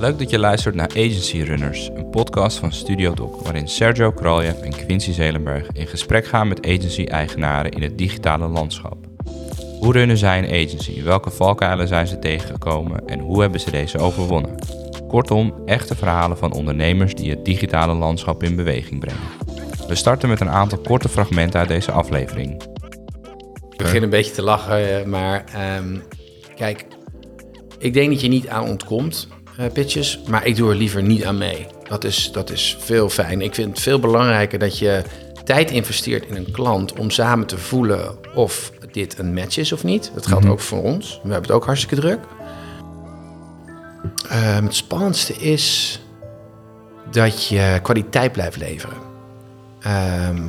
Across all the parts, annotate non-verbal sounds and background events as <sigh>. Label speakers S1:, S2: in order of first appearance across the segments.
S1: Leuk dat je luistert naar Agency Runners, een podcast van Studio Doc, waarin Sergio Kraljev en Quincy Zelenberg in gesprek gaan met agency-eigenaren in het digitale landschap. Hoe runnen zij een agency? Welke valkuilen zijn ze tegengekomen en hoe hebben ze deze overwonnen? Kortom, echte verhalen van ondernemers die het digitale landschap in beweging brengen. We starten met een aantal korte fragmenten uit deze aflevering.
S2: Ik begin een beetje te lachen, eh, maar ehm, kijk, ik denk dat je niet aan ontkomt, pitches, maar ik doe er liever niet aan mee. Dat is, dat is veel fijn. Ik vind het veel belangrijker dat je tijd investeert in een klant om samen te voelen of dit een match is of niet. Dat geldt
S1: Mhm.
S2: ook voor ons. We hebben het ook hartstikke druk. Ehm, het spannendste is dat je kwaliteit blijft leveren. Ehm,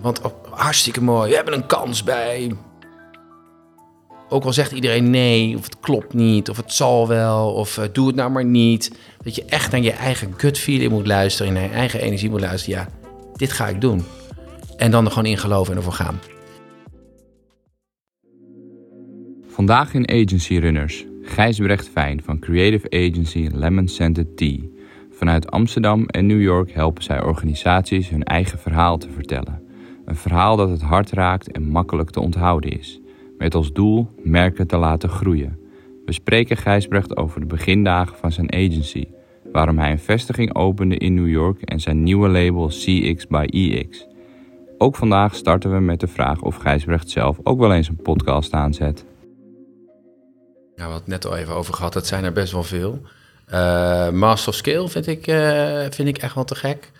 S2: want oh, hartstikke mooi, we hebben een kans bij. Ook al zegt iedereen nee, of het klopt niet, of het zal wel, of eh, doe het nou maar niet. Dat je echt naar je eigen gut feeling moet luisteren, naar je eigen energie moet luisteren. Ja, dit ga ik doen. En dan er gewoon in geloven en ervoor gaan.
S1: Vandaag in Agency Runners, Gijsbrecht Fijn van creative agency Lemon Scented Tea. Vanuit Amsterdam en New York helpen zij organisaties hun eigen verhaal te vertellen. Een verhaal dat het hart raakt en makkelijk te onthouden is. Met als doel merken te laten groeien. We spreken Gijsbrecht over de begindagen van zijn agency. Waarom hij een vestiging opende in New York en zijn nieuwe label CX by EX. Ook vandaag starten we met de vraag of Gijsbrecht zelf ook wel eens een podcast aanzet.
S2: Ja, we hadden het net al even over gehad. Dat zijn er best wel veel. Eh, Master of Scale vind ik, eh, vind ik echt wel te gek.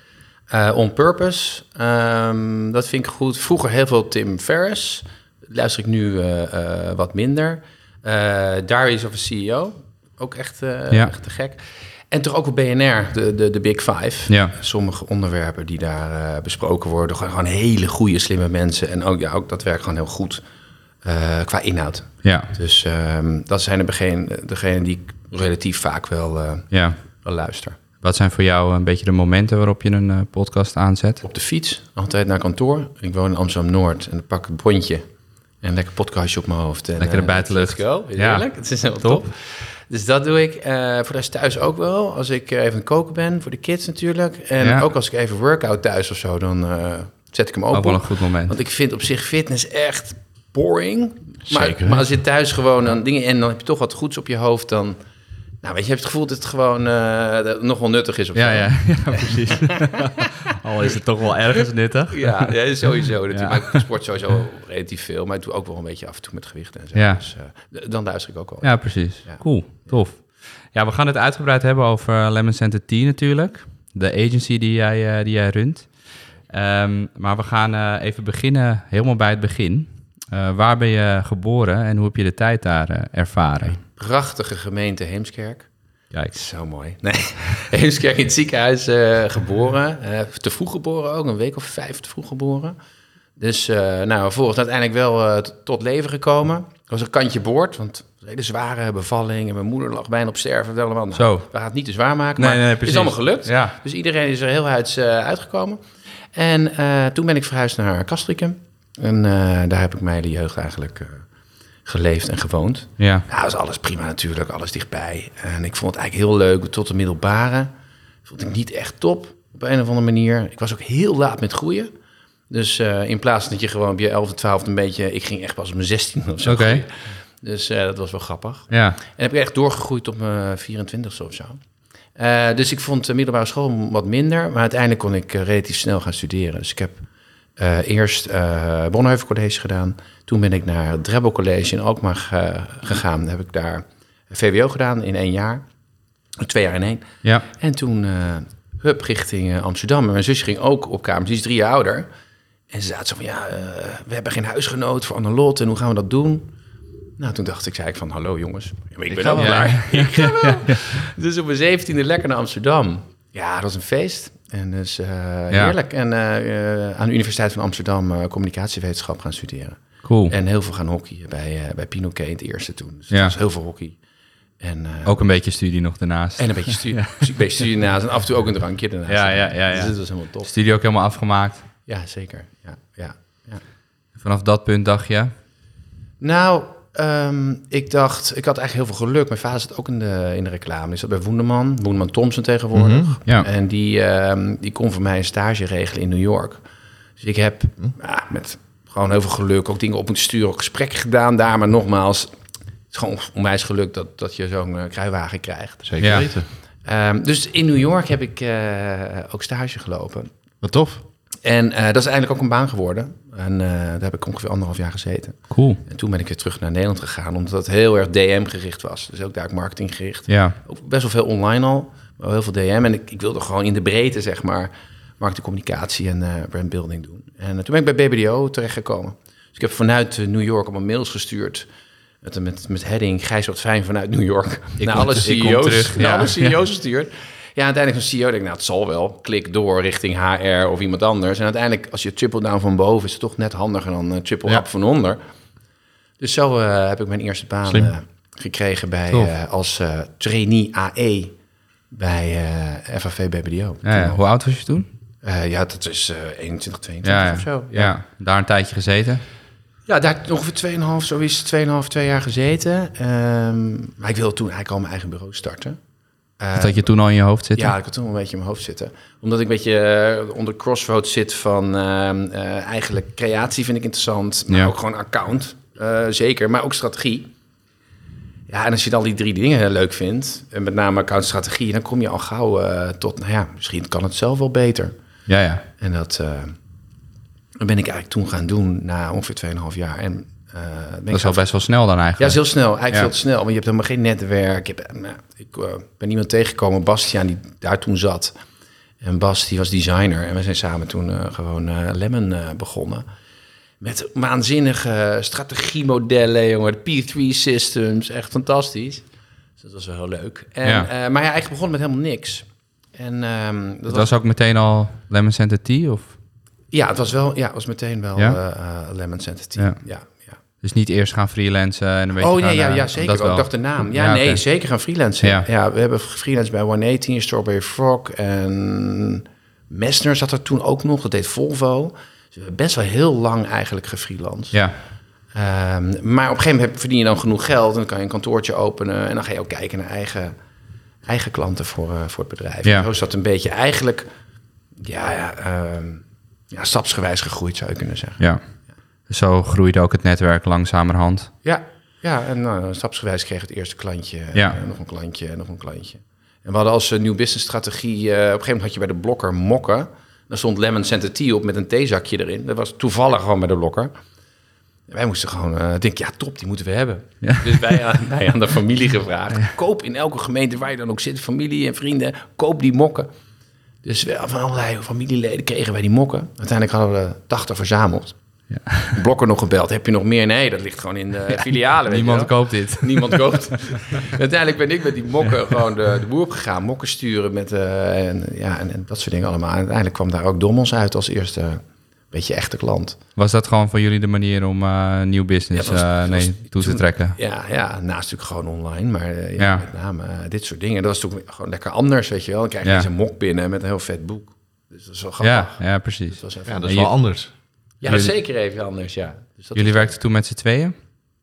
S2: Eh, On Purpose, ehm, dat vind ik goed. Vroeger heel veel Tim Ferriss. Luister ik nu eh, eh, wat minder. Eh Diaries of a CEO, ook echt,
S1: Ja.
S2: echt te gek. En toch ook op BNR, de, de, de Big Five.
S1: Ja.
S2: Sommige onderwerpen die daar besproken worden. Gewoon, gewoon hele goede, slimme mensen. En ook, ja, ook dat werkt gewoon heel goed qua inhoud.
S1: Ja,
S2: Dus ehm, dat zijn degenen die ik relatief vaak wel, eh,
S1: ja.
S2: wel luister.
S1: Wat zijn voor jou een beetje de momenten waarop je een podcast aanzet?
S2: Op de fiets, altijd naar kantoor. Ik woon in Amsterdam-Noord en dan pak ik een bondje en een lekker podcastje op mijn hoofd. En,
S1: Lekkere
S2: eh,
S1: buitenlucht.
S2: Let's go.
S1: Ja.
S2: Heerlijk. Het is helemaal
S1: Top.
S2: top. Dus dat doe ik. Eh, voor de rest thuis ook wel. Als ik eh, even aan het koken ben, voor de kids natuurlijk. En
S1: Ja.
S2: ook als ik even workout thuis of zo, dan zet ik hem ook
S1: Ook wel een goed moment.
S2: Want ik vind op zich fitness echt boring. Maar,
S1: Zeker.
S2: maar als je thuis gewoon dan dingen en dan heb je toch wat goeds op je hoofd, dan. Nou, weet je, je hebt het gevoel dat het gewoon nog wel nuttig is. Of
S1: Ja, ja, <laughs> ja, precies. <laughs> Al is het toch wel ergens nuttig.
S2: Ja, ja, sowieso.
S1: Ja.
S2: Maar ik sport sowieso relatief veel. Maar ik doe ook wel een beetje af en toe met gewichten en zo.
S1: Ja.
S2: Dus eh, dan luister ik ook wel.
S1: Ja, precies.
S2: Ja.
S1: Cool, tof. Ja, we gaan het uitgebreid hebben over Lemon Center Tea natuurlijk. De agency die jij, eh, die jij runt. Ehm, maar we gaan eh, even beginnen helemaal bij het begin. Eh, waar ben je geboren en hoe heb je de tijd daar eh, ervaren?
S2: Prachtige gemeente Heemskerk.
S1: Kijk,
S2: Zo mooi. Nee, <laughs> Heemskerk in het ziekenhuis eh, geboren. Eh, te vroeg geboren ook, een week of vijf te vroeg geboren. Dus eh nou, vervolgens uiteindelijk wel tot leven gekomen. Ik was een kantje boord, want een hele zware bevalling. En mijn moeder lag bijna op sterven. Wel, nou,
S1: Zo.
S2: We gaan het niet te zwaar maken,
S1: Nee,
S2: maar
S1: nee,
S2: het is allemaal gelukt.
S1: Ja.
S2: Dus iedereen is er heel huids uitgekomen. En toen ben ik verhuisd naar Castricum. En daar heb ik mijn hele jeugd eigenlijk geleefd en gewoond.
S1: ja.
S2: Ja, was alles prima natuurlijk, alles dichtbij. En ik vond het eigenlijk heel leuk tot de middelbare. Vond ik niet echt top op een of andere manier. Ik was ook heel laat met groeien. Dus eh, in plaats dat je gewoon op je 11e, 12e een beetje... Ik ging echt pas op mijn 16 of zo
S1: Oké.
S2: Dus eh, dat was wel grappig.
S1: Ja,
S2: En heb ik echt doorgegroeid op mijn 24e of zo. Eh, dus ik vond de middelbare school wat minder. Maar uiteindelijk kon ik relatief snel gaan studeren. Dus ik heb eh, eerst eh Bonhoeffer College gedaan. Toen ben ik naar het Drebbel College in Alkmaar ge- gegaan. Dan heb ik daar VWO gedaan in één jaar. Twee jaar in één.
S1: ja.
S2: En toen, eh hup, richting eh, Amsterdam. En mijn zusje ging ook op kamers. Die is drie jaar ouder. En ze zaten zo van, ja, eh, we hebben geen huisgenoot voor Annelot. En hoe gaan we dat doen? Nou, toen dacht ik, zei ik van, hallo jongens. Ja, maar ik ben ook
S1: wel.
S2: klaar. <laughs> Ik ga wel. Dus op mijn zeventiende lekker naar Amsterdam. Ja, dat was een feest. En dus eh, heerlijk. En eh, eh, aan de Universiteit van Amsterdam communicatiewetenschap gaan studeren.
S1: Cool.
S2: En heel veel gaan hockeyen bij, bij Pinoquet in het eerste toen. Dus
S1: Ja.
S2: was heel veel hockey. En,
S1: Ook een beetje studie nog daarnaast.
S2: en een beetje studie, <laughs> een beetje studie naast en af en toe ook een drankje ernaast.
S1: Ja, ja, ja, ja.
S2: Dus dit was helemaal top.
S1: Studie ook helemaal afgemaakt.
S2: Ja, zeker. Ja, ja, ja.
S1: Vanaf dat punt dacht je,
S2: Nou, ehm, ik dacht, ik had eigenlijk heel veel geluk. Mijn vader zat ook in de, in de reclame. Die zat bij Woenderman, Woenderman Thompson tegenwoordig.
S3: Mhm,
S1: ja.
S2: En die, ehm, die kon voor mij een stage regelen in New York. Dus ik heb ja, met gewoon heel veel geluk ook dingen op moeten sturen, ook gesprekken gedaan daar. Maar nogmaals, het is gewoon onwijs geluk dat, dat je zo'n eh, kruiwagen krijgt.
S3: Zeker
S1: Ja.
S3: weten.
S2: Ehm, dus in New York heb ik eh, ook stage gelopen.
S3: Wat tof.
S2: En eh, dat is eigenlijk ook een baan geworden. En eh, daar heb ik ongeveer anderhalf jaar gezeten.
S1: Cool.
S2: En toen ben ik weer terug naar Nederland gegaan, omdat het heel erg DM gericht was. Dus ook daar ook marketing gericht.
S1: Ja.
S2: Ook best wel veel online al, maar heel veel DM. En ik, ik wilde gewoon in de breedte, zeg maar, marketingcommunicatie en eh brandbuilding doen. En toen ben ik bij BBDO terechtgekomen. Dus ik heb vanuit New York allemaal mails gestuurd. Met, met, met heading Gijs wat fijn vanuit New York.
S1: Ik
S2: naar alle CEO's,
S1: terug,
S2: naar
S1: ja.
S2: alle CEO's gestuurd. Ja, uiteindelijk een CEO denk ik, nou, het zal wel. Klik door richting HR of iemand anders. En uiteindelijk, als je triple down van boven, is het toch net handiger dan eh, triple
S3: Ja.
S2: up van onder. Dus zo eh, heb ik mijn eerste baan eh, gekregen bij, als trainee AE bij FAV BBDO.
S1: Ja, ja. Hoe oud was je toen?
S2: Ja, dat is eh 21, 22
S1: Ja,
S2: of zo.
S1: ja. Daar een tijdje gezeten.
S2: Ja, daar ongeveer 2,5, zo is het 2,5, 2 jaar gezeten. Ehm, maar ik wilde toen eigenlijk al mijn eigen bureau starten. Eh,
S1: Dat je toen al in je hoofd zitten?
S2: Ja, ik had toen een beetje in mijn hoofd zitten. Omdat ik een beetje eh, onder crossroads zit van ehm, eh, eigenlijk creatie vind ik interessant. Maar
S1: Ja.
S2: ook gewoon account, eh, zeker. Maar ook strategie. Ja, en als je dan die drie dingen leuk vindt, en met name account strategie, dan kom je al gauw tot, nou ja, misschien kan het zelf wel beter.
S1: Ja, ja.
S2: En dat, ben ik eigenlijk toen gaan doen na ongeveer 2,5 jaar. En,
S1: Dat is wel best wel snel dan
S2: ja,
S1: eigenlijk.
S2: is heel snel. Eigenlijk
S1: Ja.
S2: veel te snel. Want je hebt helemaal geen netwerk. Ik, heb, eh, nou, ik eh, ben iemand tegengekomen, Bastiaan, die daar toen zat. En Bas, die was designer. En we zijn samen toen eh, gewoon eh, Lemon eh, begonnen. Met waanzinnige strategiemodellen, jongen. De P3 systems. Echt fantastisch. Dus dat was wel heel leuk. En,
S1: Ja.
S2: eh, maar ja, eigenlijk begon met helemaal niks. En ehm, dat
S1: Dat
S2: was,
S1: was ook meteen al Lemon Center Tea? Of?
S2: ja, het was wel, ja, het was meteen wel
S1: Ja?
S2: eh, eh, Lemon Center Tea.
S1: Ja.
S2: Ja, ja.
S1: Dus niet eerst gaan freelancen en een beetje
S2: Oh nee,
S1: gaan,
S2: ja,
S1: eh,
S2: ja zeker.
S1: dat wel.
S2: dacht de naam. Ja,
S1: Ja,
S2: nee, zeker gaan freelancen.
S1: Ja.
S2: Ja. we hebben freelance bij 118, Strawberry Frog en Messner zat er toen ook nog. Dat deed Volvo. Dus we hebben best wel heel lang eigenlijk gefreelanced.
S1: Ja,
S2: Ehm, maar op een gegeven moment verdien je dan genoeg geld en dan kan je een kantoortje openen en dan ga je ook kijken naar eigen, eigen klanten voor, eh, voor het bedrijf.
S1: Ja.
S2: Zo is dat een beetje eigenlijk ja, ja, ehm, ja, stapsgewijs gegroeid zou je kunnen zeggen.
S1: ja. Zo groeide ook het netwerk langzamerhand.
S2: Ja, ja en nou, stapsgewijs kreeg het eerste klantje,
S1: Ja.
S2: en nog een klantje en nog een klantje. En we hadden als eh, nieuw business strategie, eh, op een gegeven moment had je bij de blokker mokken. Daar stond Lemon Center Tea op met een theezakje erin. Dat was toevallig gewoon bij de blokker. En wij moesten gewoon, eh denken, ja top, die moeten we hebben.
S1: Ja.
S2: Dus wij aan, <laughs> wij aan de familie gevraagd. Koop in elke gemeente waar je dan ook zit, familie en vrienden, koop die mokken. Dus van allerlei familieleden kregen wij die mokken. Uiteindelijk hadden we 80 verzameld. Blokker nog gebeld. Heb je nog meer? Nee, dat ligt gewoon in de <laughs> filialen. weet
S1: Niemand
S2: wel.
S1: koopt dit. <laughs>
S2: Niemand koopt. <laughs> Uiteindelijk ben ik met die mokken gewoon de, de boer opgegaan. Mokken sturen met, eh, en, ja, en, en dat soort dingen allemaal. En uiteindelijk kwam daar ook Dommels uit als eerste beetje echte klant.
S1: Was dat gewoon voor jullie de manier om eh nieuw business
S2: Ja, was-
S1: eh,
S2: dat
S1: nee,
S2: was
S1: toe te
S2: toen-
S1: trekken?
S2: Ja, ja, naast natuurlijk gewoon online. Maar eh, ja,
S1: Ja.
S2: met name dit soort dingen. Dat was natuurlijk gewoon lekker anders, weet je wel. Dan krijg je
S1: Ja.
S2: eens een mok binnen met een heel vet boek. Dus dat is wel grappig.
S1: Ja, ja, precies.
S2: Dat was even,
S3: Ja,
S2: ja,
S3: dat is wel
S1: je-
S3: anders.
S1: Jullie-
S2: zeker even anders, ja. Dus dat
S1: Jullie werkten toen met z'n tweeën?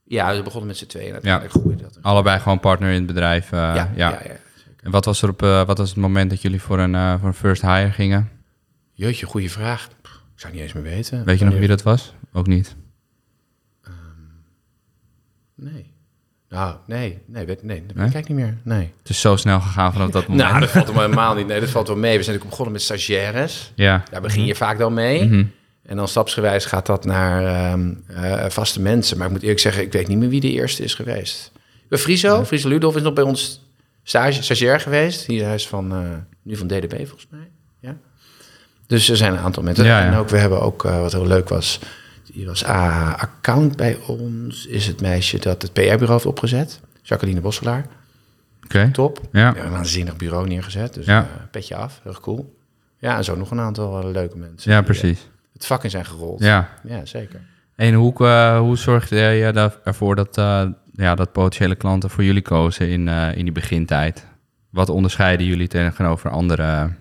S2: Ja, we begonnen met z'n tweeën en uiteindelijk groeide dat.
S1: Allebei gewoon partner in het bedrijf. eh,
S2: ja,
S1: ja.
S2: ja. ja,
S1: En wat was, er op, eh, wat was het moment dat jullie voor een, eh, voor een first hire gingen?
S2: Jeetje, goede vraag. Pff, Ik zou niet eens meer weten.
S1: Weet je nog wie dat was? Ook niet.
S2: Nee. Nou, nee, nee, weet, nee, dat
S1: Nee?
S2: kijk niet meer. Nee.
S1: Het is zo snel gegaan vanaf dat <laughs> moment.
S2: Nou, dat valt hem helemaal niet. Nee, dat valt wel mee. We zijn natuurlijk begonnen met stagiaires.
S1: ja.
S2: Daar begin je vaak dan mee.
S1: Mhm.
S2: En dan stapsgewijs gaat dat naar ehm, eh, vaste mensen. Maar ik moet eerlijk zeggen, ik weet niet meer wie de eerste is geweest. Bij Friso, Friso Ludolf is nog bij ons stage, stagiair geweest. Hij is van, eh, nu van DDB volgens mij. Ja. Dus er zijn een aantal mensen.
S1: Ja, ja.
S2: En ook, we hebben ook, eh, wat heel leuk was... Die was A-account bij ons. Is het meisje dat het PR-bureau heeft opgezet. Jacqueline Bosselaar.
S1: Oké.
S2: Top.
S1: Ja.
S2: We hebben een waanzinnig bureau neergezet. Dus
S1: Ja.
S2: eh, petje af. Heel cool. Ja, en zo nog een aantal eh, leuke mensen.
S1: Ja,
S2: eh,
S1: precies.
S2: Het vak in zijn gerold.
S1: Ja.
S2: Ja, zeker.
S1: En hoe, eh, hoe zorgde je ervoor dat, eh, ja, dat potentiële klanten voor jullie kozen in, eh, in die begintijd? Wat onderscheiden jullie tegenover andere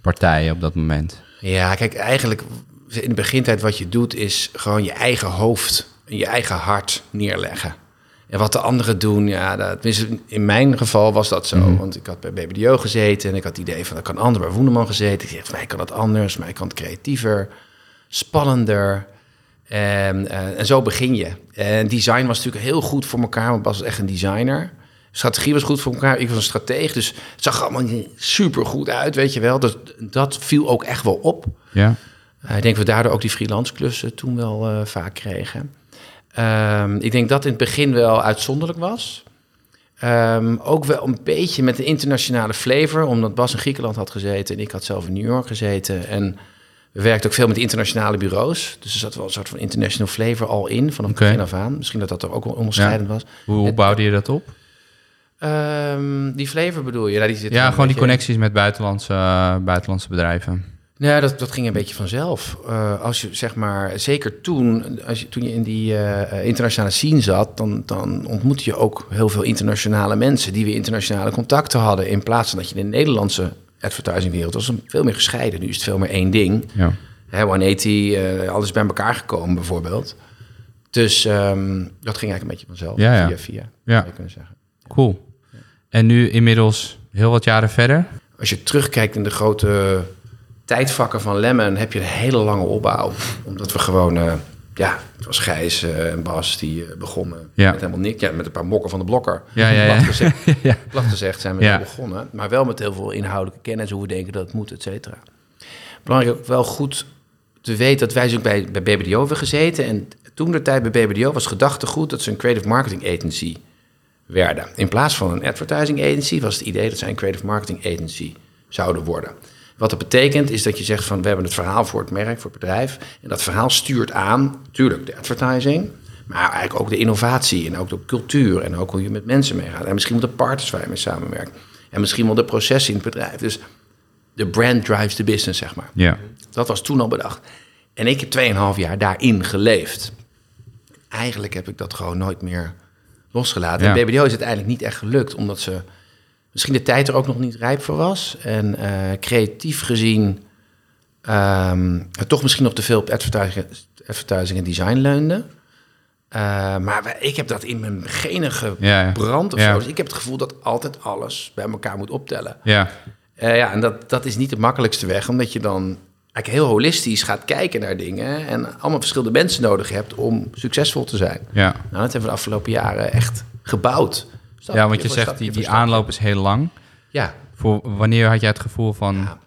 S1: partijen op dat moment?
S2: Ja, kijk, eigenlijk in de begintijd wat je doet is gewoon je eigen hoofd en je eigen hart neerleggen. En wat de anderen doen, ja, dat, in mijn geval was dat zo.
S1: Mhm.
S2: Want ik had bij BBDO gezeten en ik had het idee van, dat kan ander bij Woenderman gezeten. Ik dacht, mij kan het anders, mij kan het creatiever, spannender. En, eh, en zo begin je. En design was natuurlijk heel goed voor elkaar, want Bas was echt een designer. Strategie was goed voor elkaar, ik was een strateeg. Dus het zag allemaal super goed uit, weet je wel. Dus dat viel ook echt wel op.
S1: Ja.
S2: Eh, ik denk dat we daardoor ook die freelance klussen toen wel eh, vaak kregen. Ehm, ik denk dat in het begin wel uitzonderlijk was. Ehm, ook wel een beetje met de internationale flavor, omdat Bas in Griekenland had gezeten en ik had zelf in New York gezeten. En we werkten ook veel met internationale bureaus. Dus er zat wel een soort van international flavor al in, vanaf het begin af aan. Misschien dat dat er ook wel onderscheidend was.
S1: Hoe, bouwde je dat op?
S2: Ehm, die flavor bedoel je? Nou, die zit
S1: Ja, gewoon die connecties met buitenlandse, buitenlandse bedrijven.
S2: Ja, dat, dat ging een beetje vanzelf. Eh, als je zeg maar, zeker toen, als je, toen je in die eh, eh, internationale scene zat, dan, dan ontmoette je ook heel veel internationale mensen die weer internationale contacten hadden. In plaats van dat je in de Nederlandse advertisingwereld was, veel meer gescheiden. Nu is het veel meer één ding.
S1: Ja.
S2: Hè, 180, eh, alles bij elkaar gekomen bijvoorbeeld. Dus ehm, dat ging eigenlijk een beetje vanzelf.
S1: Ja, ja.
S2: Via via,
S1: Ja.
S2: zou je kunnen zeggen.
S1: Cool. En nu inmiddels heel wat jaren verder.
S2: Als je terugkijkt in de grote tijdvakken van Lemon, heb je een hele lange opbouw. Omdat we gewoon, eh, ja, het was Gijs eh, en Bas die eh, begonnen
S1: Ja.
S2: met helemaal niks. Ja, met een paar mokken van de blokker.
S1: Ja, ja, ja.
S2: Plat gezegd, <laughs>
S1: ja.
S2: plat gezegd zijn we begonnen. Maar wel met heel veel inhoudelijke kennis, hoe we denken dat het moet, et cetera. Belangrijk ook wel goed te weten dat wij dus ook bij, bij BBDO hebben gezeten. En toen de tijd bij BBDO was gedachtegoed dat ze een creative marketing agency werden. In plaats van een advertising agency was het idee dat zij een creative marketing agency zouden worden. Wat dat betekent is dat je zegt van we hebben het verhaal voor het merk, voor het bedrijf. En dat verhaal stuurt aan, natuurlijk de advertising, maar eigenlijk ook de innovatie en ook de cultuur en ook hoe je met mensen meegaat. En misschien wel de partners waar je mee samenwerkt. En misschien wel de processen in het bedrijf. Dus de brand drives the business, zeg maar.
S1: Ja.
S2: Dat was toen al bedacht. En ik heb 2,5 jaar daarin geleefd. Eigenlijk heb ik dat gewoon nooit meer losgelaten.
S1: Ja.
S2: En BBDO is het eigenlijk niet echt gelukt, omdat ze misschien de tijd er ook nog niet rijp voor was. En eh, creatief gezien het toch misschien nog te veel op advertising, advertising en design leunde. Eh, maar ik heb dat in mijn genen
S1: ja.
S2: gebrand of
S1: Ja.
S2: zo. Dus ik heb het gevoel dat altijd alles bij elkaar moet optellen.
S1: Ja.
S2: Eh, ja, en dat, dat is niet de makkelijkste weg, omdat je dan eigenlijk heel holistisch gaat kijken naar dingen en allemaal verschillende mensen nodig hebt om succesvol te zijn.
S1: Ja.
S2: Nou, dat hebben we de afgelopen jaren echt gebouwd. Stapje
S1: ja, want je zegt die, die aanloop is heel lang.
S2: Ja,
S1: Voor wanneer had jij het gevoel van
S2: Ja.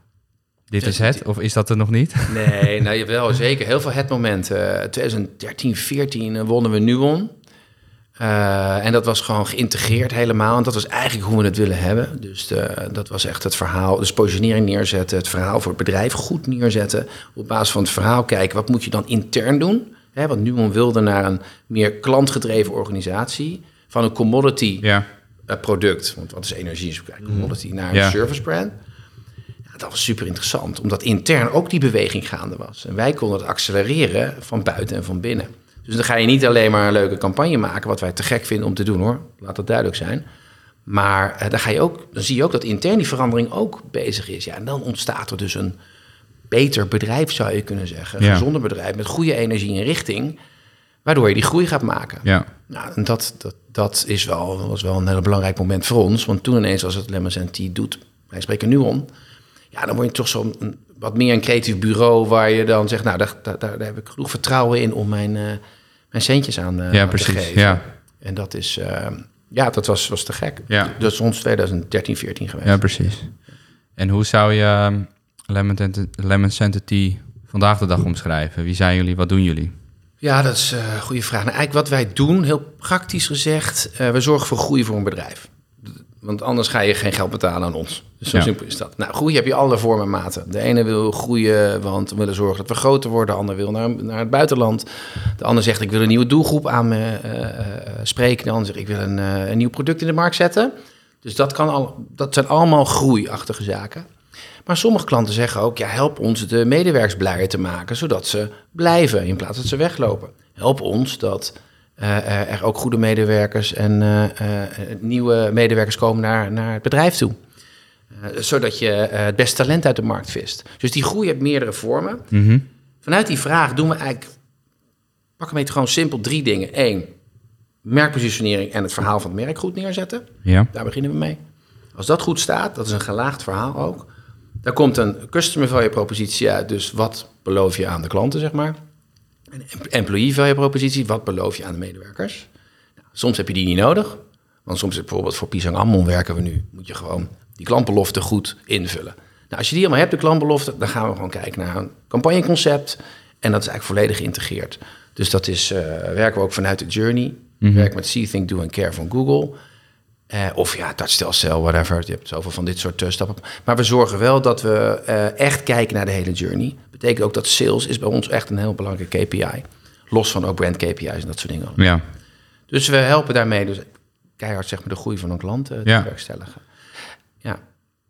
S1: dit is het? Of is dat er nog niet? <laughs>
S2: nee, nou wel zeker. Heel veel het momenten. 2013, 14 eh, wonnen we Nuon. Eh, en dat was gewoon geïntegreerd helemaal. En dat was eigenlijk hoe we het willen hebben. Dus de- dat was echt het verhaal, dus positionering neerzetten, het verhaal voor het bedrijf goed neerzetten. Op basis van het verhaal kijken, wat moet je dan intern doen? Hè, want Nuon wilde naar een meer klantgedreven organisatie. Van een commodity
S1: Ja.
S2: eh, product, want wat is energie? Is ook eigenlijk commodity, naar een
S1: Ja.
S2: service brand. Ja, dat was super interessant, omdat intern ook die beweging gaande was. En wij konden het accelereren van buiten en van binnen. Dus dan ga je niet alleen maar een leuke campagne maken, wat wij te gek vinden om te doen hoor, laat dat duidelijk zijn. Maar eh, dan, ga je ook, dan zie je ook dat intern die verandering ook bezig is. Ja, en dan ontstaat er dus een beter bedrijf, zou je kunnen zeggen. Een
S1: Ja.
S2: gezonder bedrijf met goede energie en richting, waardoor je die groei gaat maken.
S1: Ja.
S2: Nou, en dat, dat, dat is wel, was wel een heel belangrijk moment voor ons. Want toen ineens als het Lemons Tea doet, wij spreken nu om. Ja, dan word je toch zo'n wat meer een creatief bureau waar je dan zegt, nou, daar, daar, daar heb ik genoeg vertrouwen in om mijn, eh, mijn centjes aan, eh,
S1: Ja,
S2: aan te
S1: precies,
S2: geven.
S1: ja.
S2: En dat is, eh, ja, dat was, was te gek.
S1: Ja.
S2: Dat is ons 2013, 14 geweest.
S1: Ja, precies. En hoe zou je Lemon, Lemon vandaag de dag omschrijven? Wie zijn jullie? Wat doen jullie?
S2: Ja, dat is eh, een goede vraag. Nou, eigenlijk wat wij doen, heel praktisch gezegd, eh, we zorgen voor groei voor een bedrijf. Want anders ga je geen geld betalen aan ons. Dus zo
S1: Ja.
S2: simpel is dat. Nou, groei heb je alle vormen en maten. De ene wil groeien, want we willen zorgen dat we groter worden. De ander wil naar, naar het buitenland. De ander zegt, ik wil een nieuwe doelgroep aan me eh, spreken. De ander zegt, ik wil een, een nieuw product in de markt zetten. Dus dat, kan al, dat zijn allemaal groeiachtige zaken. Maar sommige klanten zeggen ook, ja, help ons de medewerkers blijer te maken, zodat ze blijven in plaats dat ze weglopen. Help ons dat eh, er ook goede medewerkers en eh, eh, nieuwe medewerkers komen naar, naar het bedrijf toe. Eh, zodat je eh, het beste talent uit de markt vist. Dus die groei heeft meerdere vormen. Vanuit die vraag doen we eigenlijk, pak hem even gewoon simpel, drie dingen. Eén, merkpositionering en het verhaal van het merk goed neerzetten.
S1: Ja.
S2: Daar beginnen we mee. Als dat goed staat, dat is een gelaagd verhaal ook. Daar komt een customer value propositie uit. Dus wat beloof je aan de klanten, zeg maar. Een employee value propositie, wat beloof je aan de medewerkers. Nou, soms heb je die niet nodig. Want soms bijvoorbeeld voor Pisang Ammon werken we nu. Moet je gewoon die klantbelofte goed invullen. Nou, als je die allemaal hebt, de klantbelofte, dan gaan we gewoon kijken naar een campagneconcept. En dat is eigenlijk volledig geïntegreerd. Dus dat is, uh, werken we ook vanuit de journey. Mm Werk met See, Think, Do and Care van Google. Uh, of ja, touch, cell, whatever. Je hebt zoveel van dit soort uh, stappen. Maar we zorgen wel dat we uh, echt kijken naar de hele journey. Betekent ook dat sales is bij ons echt een heel belangrijke KPI. Los van ook brand KPI's en dat soort dingen.
S1: Ja.
S2: Dus we helpen daarmee dus keihard zeg maar, de groei van een klant te
S1: Ja.
S2: bewerkstelligen. Ja.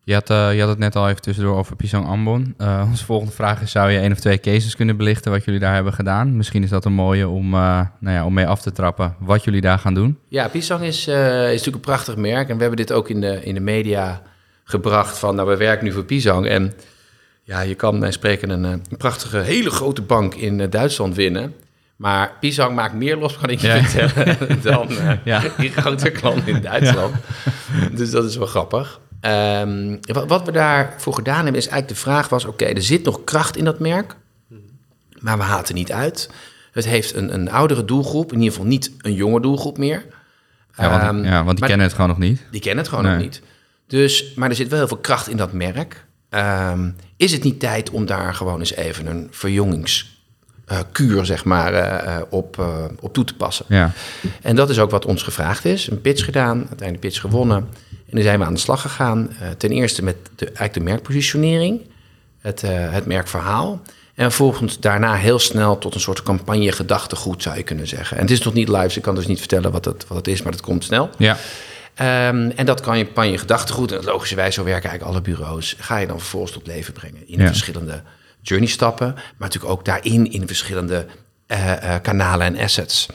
S1: Je had, eh, je had het net al even tussendoor over Pisang Ambon. Eh, onze volgende vraag is, zou je één of twee cases kunnen belichten wat jullie daar hebben gedaan? Misschien is dat een mooie om, eh, nou ja, om mee af te trappen wat jullie daar gaan doen.
S2: Ja, Pisang is, is natuurlijk een prachtig merk. En we hebben dit ook in de, in de media gebracht van, nou, we werken nu voor Pisang. En ja, je kan bij spreken een, een prachtige, hele grote bank in Duitsland winnen. Maar Pisang maakt meer los, kan ik je
S1: Ja.
S2: vertellen, <laughs> dan
S1: Ja.
S2: die grote klant in Duitsland. Dus dat is wel grappig. Ehm, wat, wat we daarvoor gedaan hebben, is eigenlijk de vraag was... oké, er zit nog kracht in dat merk, maar we er niet uit. Het heeft een, een oudere doelgroep, in ieder geval niet een jonge doelgroep meer.
S1: Ja, want,
S2: Ehm,
S1: ja, want die kennen het gewoon nog niet.
S2: die kennen het gewoon
S1: Nee.
S2: nog niet. Dus, maar er zit wel heel veel kracht in dat merk. Ehm, is het niet tijd om daar gewoon eens even een verjongingskuur zeg maar, eh, eh, op, eh, op toe te passen?
S1: Ja,
S2: En dat is ook wat ons gevraagd is. Een pitch gedaan, uiteindelijk de pitch gewonnen. En dan zijn we aan de slag gegaan. eh, ten eerste met de, eigenlijk de merkpositionering, het, eh, het merkverhaal. En vervolgens daarna heel snel tot een soort campagne gedachtegoed, zou je kunnen zeggen. En het is nog niet live, dus ik kan dus niet vertellen wat het, wat het is, maar dat komt snel.
S1: ja,
S2: Ehm, en dat kan je campagne gedachtegoed, en logischerwijs zo werken eigenlijk alle bureaus, ga je dan vervolgens tot leven brengen in
S1: Ja.
S2: verschillende journey stappen, maar natuurlijk ook daarin in verschillende eh, kanalen en assets.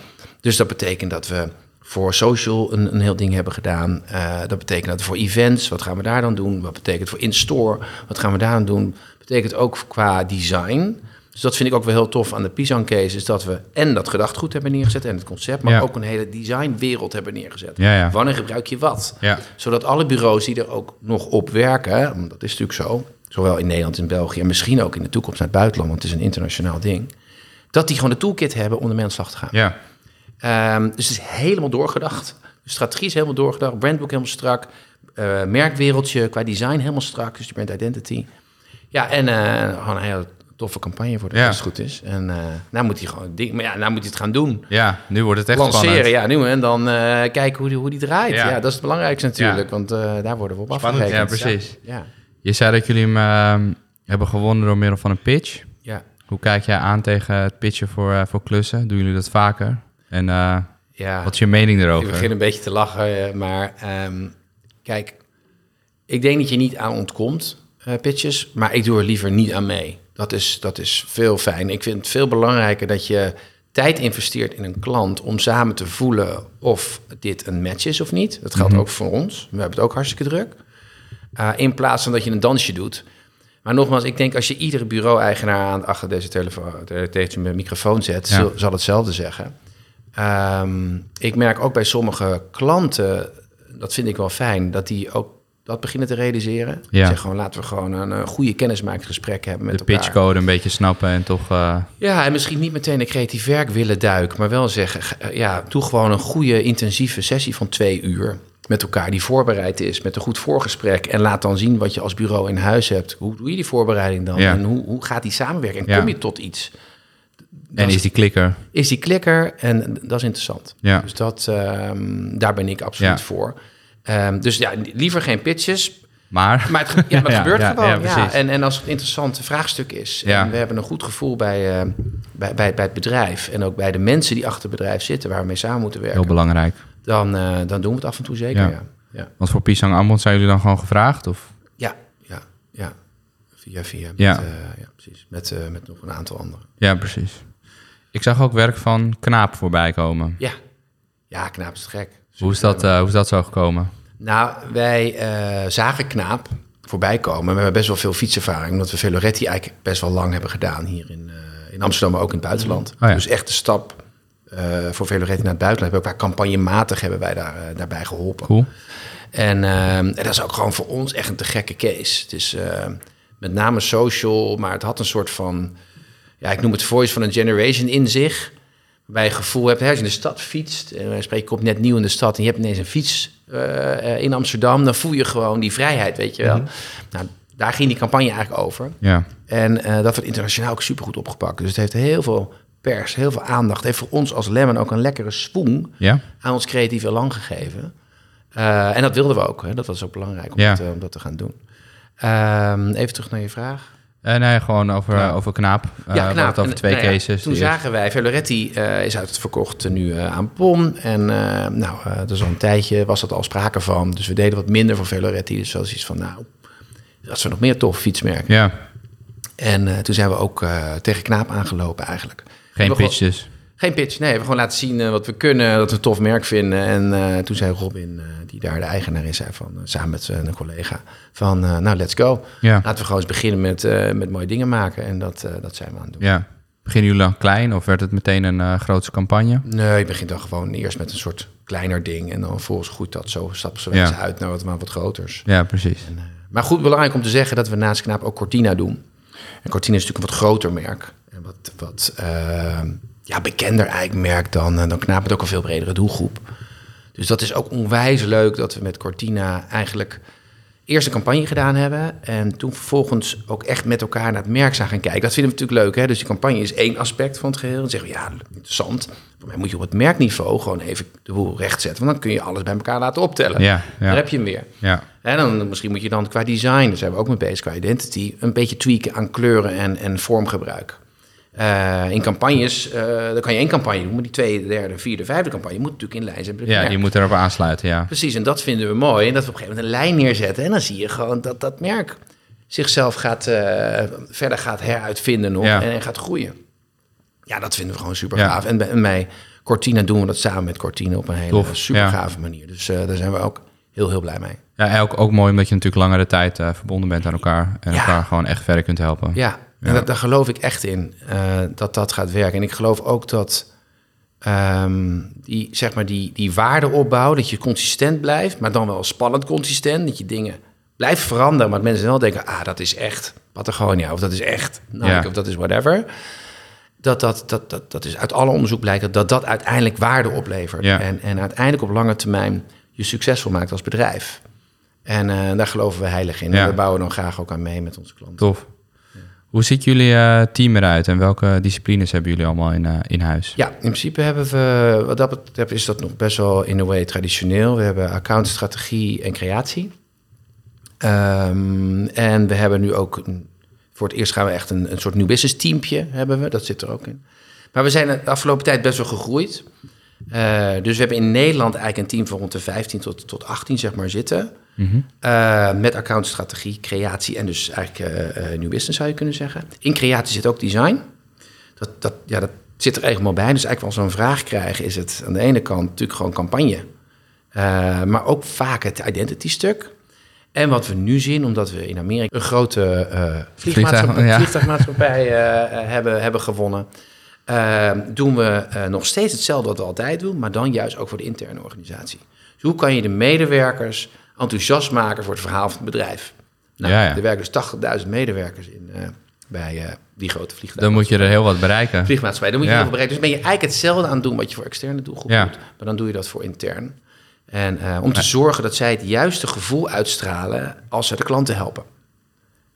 S2: Dus dat betekent dat we voor social een, een heel ding hebben gedaan. Eh, dat betekent dat voor events, wat gaan we daar dan doen? Wat betekent voor in-store, wat gaan we daar dan doen? betekent ook qua design. Dus dat vind ik ook wel heel tof aan de Pisang case, is dat we en dat gedachtegoed hebben neergezet en het concept, maar
S1: Ja.
S2: ook een hele designwereld hebben neergezet.
S1: Ja, ja.
S2: Wanneer gebruik je wat? Zodat alle bureaus die er ook nog op werken, want dat is natuurlijk zo, zowel in Nederland en België en misschien ook in de toekomst naar het buitenland, want het is een internationaal ding, dat die gewoon de toolkit hebben om ermee aan de slag te gaan.
S1: ja.
S2: Ehm, dus het is helemaal doorgedacht. De strategie is helemaal doorgedacht, brandbook helemaal strak, eh, merkwereldje qua design helemaal strak, dus je brand identity. Ja, en eh, gewoon een hele toffe campagne voor de
S1: Ja.
S2: als het goed is. En eh nou moet hij gewoon ding, maar ja, nou moet hij het gaan doen.
S1: Ja, nu wordt het echt
S2: Lanceren,
S1: spannend.
S2: ja, nu en dan kijken hoe die, hoe die draait.
S1: Ja.
S2: Ja. dat is het belangrijkste natuurlijk, want daar worden we op
S1: Spannend,
S2: afgerekend.
S1: ja, precies.
S2: Ja.
S1: Je zei dat jullie hem ehm, hebben gewonnen door middel van een pitch.
S2: Ja.
S1: Hoe kijk jij aan tegen het pitchen voor, voor klussen? Doen jullie dat vaker? En eh,
S2: ja.
S1: wat is je mening
S2: Ik
S1: erover?
S2: begin een beetje te lachen, eh, maar ehm, kijk, ik denk dat je niet aan ontkomt, eh, pitches, maar ik doe er liever niet aan mee. Dat is, dat is veel fijn. Ik vind het veel belangrijker dat je tijd investeert in een klant om samen te voelen of dit een match is of niet. Dat geldt
S1: Mhm.
S2: ook voor ons. We hebben het ook hartstikke druk. Uh, in plaats van dat je een dansje doet. Maar nogmaals, ik denk als je iedere bureau-eigenaar aan achter deze telefoon, deze microfoon zet,
S1: Ja.
S2: zal, zal hetzelfde zeggen. Ehm, ik merk ook bij sommige klanten, dat vind ik wel fijn, dat die ook dat beginnen te realiseren.
S1: Ja.
S2: Zeg gewoon, laten we gewoon een, goede kennismakingsgesprek hebben met
S1: de
S2: elkaar.
S1: pitchcode een beetje snappen en toch... eh,
S2: Ja, en misschien niet meteen een creatief werk willen duiken, maar wel zeggen, ge- eh, ja, doe gewoon een goede intensieve sessie van twee uur met elkaar die voorbereid is, met een goed voorgesprek en laat dan zien wat je als bureau in huis hebt. Hoe doe je die voorbereiding dan?
S1: Ja.
S2: En hoe, hoe gaat die samenwerking?
S1: Ja.
S2: Kom je tot iets?
S1: En is die klikker?
S2: Is die klikker? En dat is interessant.
S1: Ja.
S2: Dus dat, ehm, daar ben ik absoluut
S1: Ja.
S2: voor. Ehm, dus ja, liever geen pitches,
S1: Maar...
S2: maar het, ja, maar het <laughs> gebeurt
S1: ja,
S2: gewoon.
S1: ja.
S2: En, en als het een interessant vraagstuk is...
S1: Ja.
S2: en we hebben een goed gevoel bij, eh, bij, bij, bij het bedrijf... en ook bij de mensen die achter het bedrijf zitten... waar we mee samen moeten werken...
S1: Heel belangrijk.
S2: dan, eh, dan doen we het af en toe zeker,
S1: Ja. Want voor Pisang Ambon zijn jullie dan gewoon gevraagd? Of?
S2: ja, ja. ja. Via, via. Met,
S1: Ja.
S2: eh, ja precies. Met, met nog een aantal anderen.
S1: Ja, precies. Ik zag ook werk van Knaap voorbij komen.
S2: Ja, ja knaap is gek.
S1: Hoe is dat, eh, hoe is dat zo gekomen?
S2: Nou, wij eh, zagen Knaap voorbij komen. We hebben best wel veel fietservaring, omdat we Veloretti eigenlijk best wel lang hebben gedaan hier in, eh, in Amsterdam, maar ook in het buitenland.
S1: Oh ja.
S2: Dus echt de stap voor Veloretti naar het buitenland. Hebben ook waar campagnematig hebben wij daar, daarbij geholpen.
S1: Cool.
S2: En, eh, en dat is ook gewoon voor ons echt een te gekke case. Het is met name social, maar het had een soort van... Ja, ik noem het voice van een generation in zich. Waarbij je gevoel hebt, hè, als je in de stad fietst... en wij spreken op net nieuw in de stad... en je hebt ineens een fiets eh, eh, in Amsterdam... dan voel je gewoon die vrijheid, weet je wel. Nou, daar ging die campagne eigenlijk over.
S1: Ja.
S2: En eh, dat wordt internationaal ook supergoed opgepakt. Dus het heeft heel veel pers, heel veel aandacht. Het heeft voor ons als Lemon ook een lekkere swoon
S1: Ja?
S2: aan ons creatieve lang gegeven. Eh, en dat wilden we ook. Hè. Dat was ook belangrijk om,
S1: Ja.
S2: dat, eh, om dat te gaan doen. Ehm, even terug naar je vraag.
S1: Eh, nee, gewoon over,
S2: Ja.
S1: over Knaap. Eh,
S2: ja,
S1: hadden het over
S2: En,
S1: twee
S2: nou ja,
S1: cases.
S2: Toen zagen wij, Veloretti eh, is uit het verkocht nu eh, aan POM. En eh, nou, eh is al een tijdje, was dat al sprake van. Dus we deden wat minder voor Veloretti. Dus zoals iets van, nou, dat we nog meer tof fietsmerken.
S1: Ja,
S2: En eh, toen zijn we ook eh, tegen Knaap aangelopen eigenlijk.
S1: geen pitch dus.
S2: Geen pitch, nee. We hebben gewoon laten zien eh, wat we kunnen, dat we een tof merk vinden. En eh, toen zei Robin, eh, die daar de eigenaar is, zei van, samen met een collega, van nou, let's go.
S1: Ja.
S2: Laten we gewoon eens beginnen met, met mooie dingen maken. En dat, dat zijn we aan het doen.
S1: ja. Beginnen jullie dan klein of werd het meteen een grootste campagne?
S2: Nee, je begint dan gewoon eerst met een soort kleiner ding. En dan volgens groeit dat zo stapsgewijs
S1: Ja.
S2: uit naar wat, maar wat groters.
S1: Ja, precies.
S2: En, maar goed, belangrijk om te zeggen dat we naast Knaap ook Cortina doen. En Cortina is natuurlijk een wat groter merk. En wat, wat ja, bekender eigenlijk merk dan, eh, dan Knaap. Met ook een veel bredere doelgroep. Dus dat is ook onwijs leuk dat we met Cortina eigenlijk eerst een campagne gedaan hebben. En toen vervolgens ook echt met elkaar naar het merk zijn gaan kijken. Dat vinden we natuurlijk leuk. Hè? Dus die campagne is één aspect van het geheel. Dan zeggen we, ja, interessant. Voor mij moet je op het merkniveau gewoon even de boel rechtzetten. Want dan kun je alles bij elkaar laten optellen.
S1: Ja,
S2: Daar heb je hem weer.
S1: ja.
S2: En dan misschien moet je dan qua design, daar zijn we ook mee bezig, qua identity, een beetje tweaken aan kleuren en, en vormgebruik. Eh, in campagnes, eh, dan kan je één campagne doen, maar die tweede, derde, vierde, vijfde campagne moet natuurlijk in lijn zijn.
S1: Ja, die moet erop aansluiten, ja.
S2: Precies, en dat vinden we mooi. En dat we op een gegeven moment een lijn neerzetten. En dan zie je gewoon dat dat merk zichzelf gaat, eh, verder gaat heruitvinden nog
S1: Ja.
S2: en, gaat groeien. Ja, dat vinden we gewoon super
S1: Ja.
S2: gaaf. En bij, en bij Cortina doen we dat samen met Cortina op een hele
S1: Tof,
S2: super
S1: ja.
S2: gave manier. Dus daar zijn we ook heel, heel blij mee.
S1: Ja, ook, ook mooi omdat je natuurlijk langere tijd verbonden bent aan elkaar. En elkaar gewoon echt verder kunt helpen.
S2: Ja, en dat, daar geloof ik echt in, eh, dat dat gaat werken. En ik geloof ook dat ehm, die, zeg maar die, die waardeopbouw, dat je consistent blijft, maar dan wel spannend consistent, dat je dingen blijft veranderen, maar dat mensen wel denken, ah, dat is echt Patagonia, of dat is echt Nike,
S1: Ja.
S2: of dat is whatever. Dat, dat, dat, dat, dat is uit alle onderzoek blijkt dat dat, uiteindelijk waarde oplevert.
S1: Ja.
S2: En, en uiteindelijk op lange termijn je succesvol maakt als bedrijf. En eh, daar geloven we heilig in.
S1: Ja.
S2: En we bouwen dan graag ook aan mee met onze klanten.
S1: Tof. Hoe ziet jullie eh, team eruit en welke disciplines hebben jullie allemaal in, eh, in huis?
S2: Ja, in principe hebben we, wat dat betreft, is dat nog best wel in een way traditioneel. We hebben accountstrategie en creatie. Ehm, en we hebben nu ook, voor het eerst gaan we echt een, een soort nieuw business teampje hebben we, dat zit er ook in. Maar we zijn de afgelopen tijd best wel gegroeid. Eh, dus we hebben in Nederland eigenlijk een team van rond de 15 tot, tot 18 zeg maar zitten.
S1: Mhm.
S2: Eh, met accountstrategie, creatie en dus eigenlijk eh eh, nieuw business zou je kunnen zeggen. In creatie zit ook design. Dat, dat, ja, dat zit er helemaal bij. Dus eigenlijk als we een vraag krijgen, is het aan de ene kant natuurlijk gewoon campagne. Maar ook vaak het identity stuk. En wat we nu zien, omdat we in Amerika een grote
S1: ja.
S2: vliegtuigmaatschappij hebben, hebben gewonnen, eh, doen we eh, nog steeds hetzelfde wat we altijd doen, maar dan juist ook voor de interne organisatie. Dus hoe kan je de medewerkers enthousiast maken voor het verhaal van het bedrijf? Nou,
S1: Ja, ja.
S2: Er werken dus 80.000 medewerkers in, eh, bij eh, die grote vliegtuig.
S1: Dan moet je er heel wat bereiken.
S2: Vliegmaatschappij, dan moet je
S1: Ja.
S2: heel veel bereiken. Dus ben je eigenlijk hetzelfde aan het doen wat je voor externe doelgroep doet. Maar dan doe je dat voor intern. En om te zorgen dat zij het juiste gevoel uitstralen als ze de klanten helpen.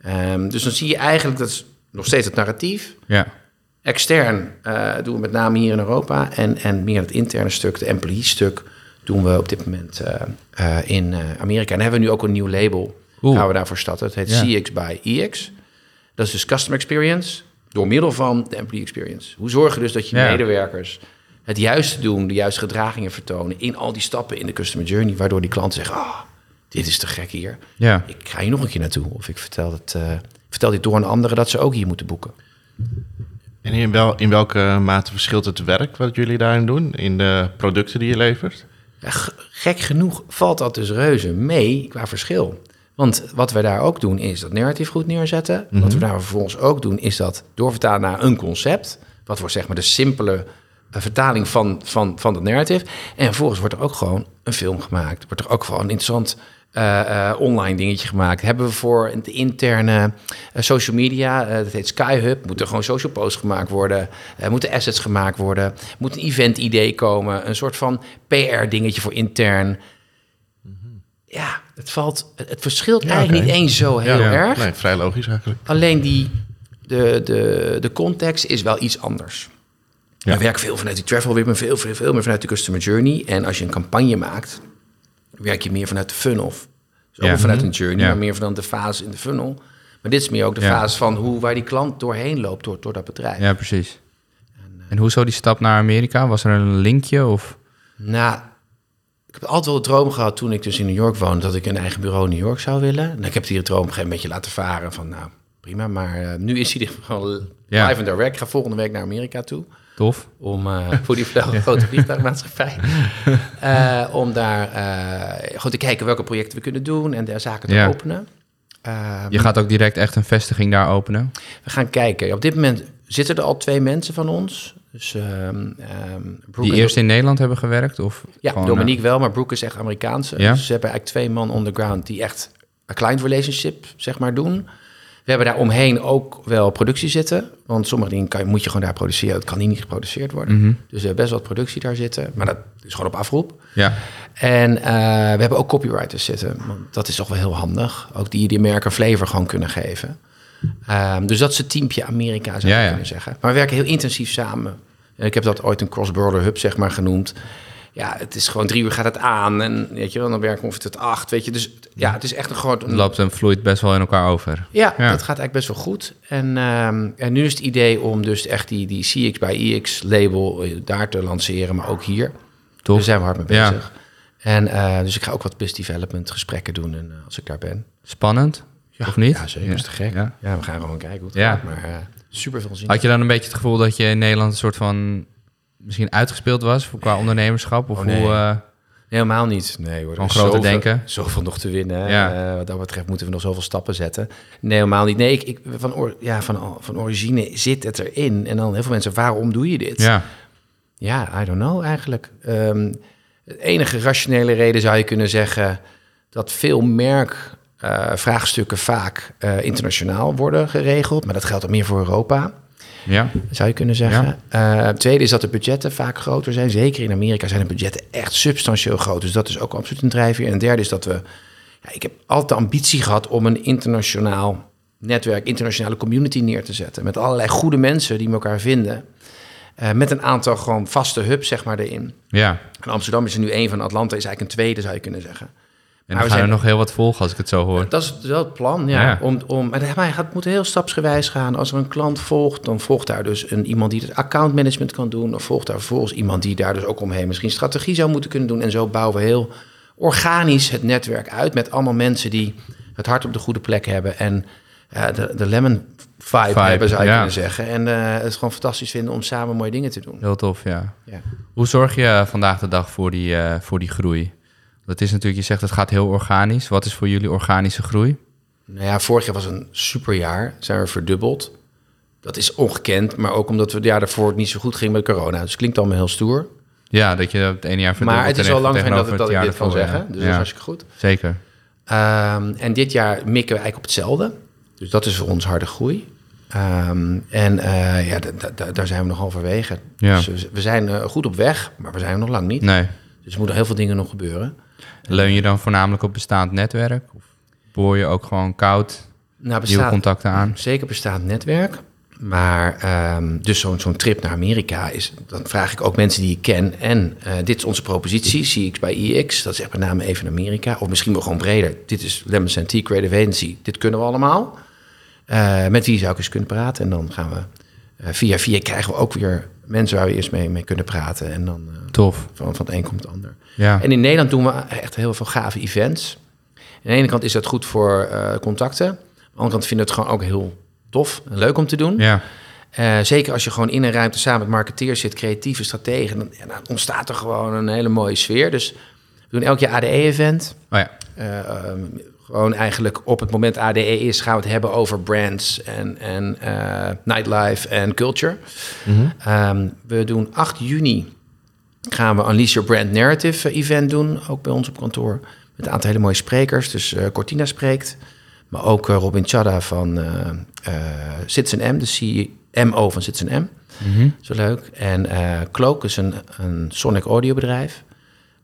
S2: Ehm, dus dan zie je eigenlijk, dat is nog steeds het narratief.
S1: Ja,
S2: Extern eh, doen we met name hier in Europa. En, en meer het interne stuk, de employee-stuk, doen we op dit moment eh, eh, in Amerika. En hebben we nu ook een nieuw label.
S1: Cool.
S2: Gaan we daarvoor starten. Het heet
S1: Ja.
S2: CX by EX. Dat is dus customer experience door middel van de employee experience. Hoe zorg je dus dat je
S1: Ja.
S2: medewerkers het juiste doen, de juiste gedragingen vertonen in al die stappen in de customer journey, waardoor die klanten zeggen: Ah, dit is te gek hier.
S1: ja.
S2: Ik ga hier nog een keer naartoe. Of ik vertel, het, vertel dit door aan anderen dat ze ook hier moeten boeken.
S3: En in, wel, in welke mate verschilt het werk wat jullie daarin doen? In de producten die je levert?
S2: Ja, gek genoeg valt dat dus reuze mee qua verschil. Want wat wij daar ook doen is dat narratief goed neerzetten. Wat we daar vervolgens ook doen is dat doorvertalen naar een concept. Wat voor zeg maar de simpele een vertaling van, van, van dat narrative. En vervolgens wordt er ook gewoon een film gemaakt. Wordt er ook gewoon een interessant eh, eh, online dingetje gemaakt. Hebben we voor de interne eh, social media, dat heet SkyHub, moet er gewoon social posts gemaakt worden. Moeten assets gemaakt worden. Moet een event idee komen. Een soort van PR dingetje voor intern. Ja, het valt. Het verschilt
S3: Ja,
S2: eigenlijk niet eens zo heel
S3: Ja,
S2: erg.
S3: Nee, vrij logisch eigenlijk.
S2: Alleen die, de, de, de context is wel iets anders.
S3: Ja.
S2: We werken veel vanuit die travel, weer maar veel, veel, veel meer vanuit de customer journey. En als je een campagne maakt, werk je meer vanuit de funnel. Dus ook
S1: Ja.
S2: vanuit een journey,
S1: Ja.
S2: maar meer vanuit de fase in de funnel. Maar dit is meer ook de fase van hoe, waar die klant doorheen loopt, door, door dat bedrijf.
S1: Ja, precies. En hoe zou die stap naar Amerika? Was er een linkje of...
S2: Nou, ik heb altijd wel de droom gehad toen ik dus in New York woonde... dat ik een eigen bureau in New York zou willen. En ik heb die droom een beetje laten varen van... nou, prima, maar eh, nu is hij <laughs> gewoon live en direct. Ik ga volgende week naar Amerika toe.
S1: Tof?
S2: om eh, <laughs> voor die vlug- grote <laughs> vliegtuigmaatschappij. eh, om daar eh, gewoon te kijken welke projecten we kunnen doen en daar zaken te
S1: Ja.
S2: openen.
S1: Je gaat ook direct echt een vestiging daar openen?
S2: we gaan kijken. Op dit moment zitten er al twee mensen van ons. Dus, ehm ehm,
S1: Die eerst in Nederland hebben gewerkt? Of
S2: Ja,
S1: gewoon,
S2: Dominique wel, maar Brooke is echt Amerikaanse.
S1: Ja?
S2: Dus ze hebben eigenlijk twee man on the ground die echt een client relationship, zeg maar, doen. We hebben daar omheen ook wel productie zitten. Want sommige dingen kan, moet je gewoon daar produceren. Dat kan hier niet geproduceerd worden.
S1: Mhm.
S2: Dus we hebben best wat productie daar zitten. Maar dat is gewoon op afroep.
S1: Ja,
S2: En eh, we hebben ook copywriters zitten. Want dat is toch wel heel handig. Ook die die merken flavor gewoon kunnen geven. Ehm, dus dat is het teampje Amerika, zou je
S1: Ja, ja.
S2: kunnen zeggen. Maar we werken heel intensief samen. En ik heb dat ooit een cross-border hub, zeg maar, genoemd. Ja, het is gewoon drie uur gaat het aan. En weet je wel, dan werken we ongeveer tot acht, weet je. Dus ja, het is echt een groot...
S1: het loopt en vloeit best wel in elkaar over.
S2: Ja,
S1: Ja.
S2: dat gaat eigenlijk best wel goed. En, ehm, en nu is het idee om dus echt die, die CX bij EX label eh, daar te lanceren, maar ook hier.
S1: Tof.
S2: Daar zijn we hard mee
S1: Ja.
S2: bezig. En eh, dus ik ga ook wat business development gesprekken doen en, eh, als ik daar ben.
S1: Spannend? of niet?
S2: Ja, zeker. Dat is te gek.
S1: Ja.
S2: Ja. we gaan gewoon kijken hoe het
S1: Ja.
S2: gaat. Maar eh, super veel zin.
S1: Had je dan een beetje het gevoel dat je in Nederland een soort van... misschien uitgespeeld was voor qua ondernemerschap? Of
S2: Oh, nee.
S1: hoe... eh,
S2: Helemaal niet. Nee hoor.
S1: Gewoon
S2: Er
S1: groter
S2: zoveel-
S1: denken.
S2: Zoveel nog te winnen.
S1: Ja.
S2: Eh, wat dat betreft moeten we nog zoveel stappen zetten. Nee, helemaal niet. Nee, ik, ik, van, or, ja, van, van origine zit het erin. En dan heel veel mensen, waarom doe je dit?
S1: ja,
S2: Ja, I don't know eigenlijk. Ehm de enige rationele reden zou je kunnen zeggen dat veel merkvraagstukken vaak eh, internationaal worden geregeld, maar dat geldt ook meer voor Europa,
S1: ja.
S2: zou je kunnen zeggen. Eh, tweede is dat de budgetten vaak groter zijn. Zeker in Amerika zijn de budgetten echt substantieel groot, dus dat is ook absoluut een drijfveer. En derde is dat we, ja, ik heb altijd de ambitie gehad om een internationaal netwerk, internationale community neer te zetten met allerlei goede mensen die elkaar vinden. Eh, met een aantal gewoon vaste hubs, zeg maar, erin.
S1: ja.
S2: En Amsterdam is er nu één van, Atlanta is eigenlijk een tweede, zou je kunnen zeggen.
S1: En dan
S2: we
S1: gaan er
S2: zijn-
S1: nog heel wat volgen als ik het zo hoor.
S2: Dat is wel het plan, ja.
S1: Ja.
S2: Om, om, maar het gaat, moet heel stapsgewijs gaan. Als er een klant volgt, dan volgt daar dus een, iemand die het accountmanagement kan doen. Of volgt daar vervolgens iemand die daar dus ook omheen misschien strategie zou moeten kunnen doen. En zo bouwen we heel organisch het netwerk uit met allemaal mensen die het hart op de goede plek hebben. En eh, de, de lemon vibe,
S1: Vibe,
S2: hebben, zou je
S1: ja.
S2: kunnen zeggen. En eh, het gewoon fantastisch vinden om samen mooie dingen te doen.
S1: Heel tof, ja.
S2: Ja.
S1: Hoe zorg je vandaag de dag voor die, eh, voor die groei? Dat is natuurlijk, je zegt het gaat heel organisch. Wat is voor jullie organische groei?
S2: Nou ja, vorig jaar was een superjaar. Zijn we verdubbeld. Dat is ongekend, maar ook omdat we het jaar daarvoor het niet zo goed ging met corona. Dus het klinkt allemaal heel stoer.
S1: Ja, dat je het ene jaar verdubbelt
S2: Maar het is al
S1: tegen-
S2: lang dat, ik- dat ik dit kan zeggen.
S1: ja.
S2: Dus
S1: Ja,
S2: dat is hartstikke goed.
S1: Zeker.
S2: Ehm, en dit jaar mikken we eigenlijk op hetzelfde. Dus dat is voor ons harde groei. Ehm, en eh, ja, da- da- daar zijn we nog halverwege.
S1: Ja.
S2: Dus we- we zijn eh, goed op weg, maar we zijn er nog lang niet.
S1: Nee.
S2: Dus er moeten heel veel dingen nog gebeuren.
S1: Leun je dan voornamelijk op bestaand netwerk? Of boor je ook gewoon koud
S2: Nou,
S1: nieuwe contacten aan?
S2: Zeker bestaat netwerk. Maar ehm, dus zo'n zo'n trip naar Amerika is, dan vraag ik ook mensen die ik ken. En eh, dit is onze propositie, CX bij EX. Dat is echt met name even Amerika. Of misschien wel gewoon breder. Dit is Lemons Tea Creative Agency. Dit kunnen we allemaal. Eh, met wie zou ik eens kunnen praten? En dan gaan we eh, via via krijgen we ook weer mensen waar we eerst mee, mee kunnen praten. En dan eh,
S1: Tof.
S2: van, van het een komt het ander.
S1: Ja.
S2: En in Nederland doen we echt heel veel gave events. Aan de ene kant is dat goed voor eh, contacten. Aan de andere kant vinden we het gewoon ook heel tof en leuk om te doen.
S1: Ja.
S2: Eh, zeker als je gewoon in een ruimte samen met marketeers zit, creatieve strategen, dan, ja, dan ontstaat er gewoon een hele mooie sfeer. Dus we doen elk jaar ADE-event.
S1: Oh ja.
S2: Gewoon eigenlijk op het moment ADE is, gaan we het hebben over brands en, en eh, nightlife en culture. Ehm, we doen 8 juni gaan we Unleash Your Brand Narrative eh, event doen, ook bij ons op kantoor. Met een aantal hele mooie sprekers. Dus eh, Cortina spreekt, maar ook Robin Chadda van Citizen M, de CMO van Citizen M. Zo leuk. En Cloak is een, een Sonic audio bedrijf.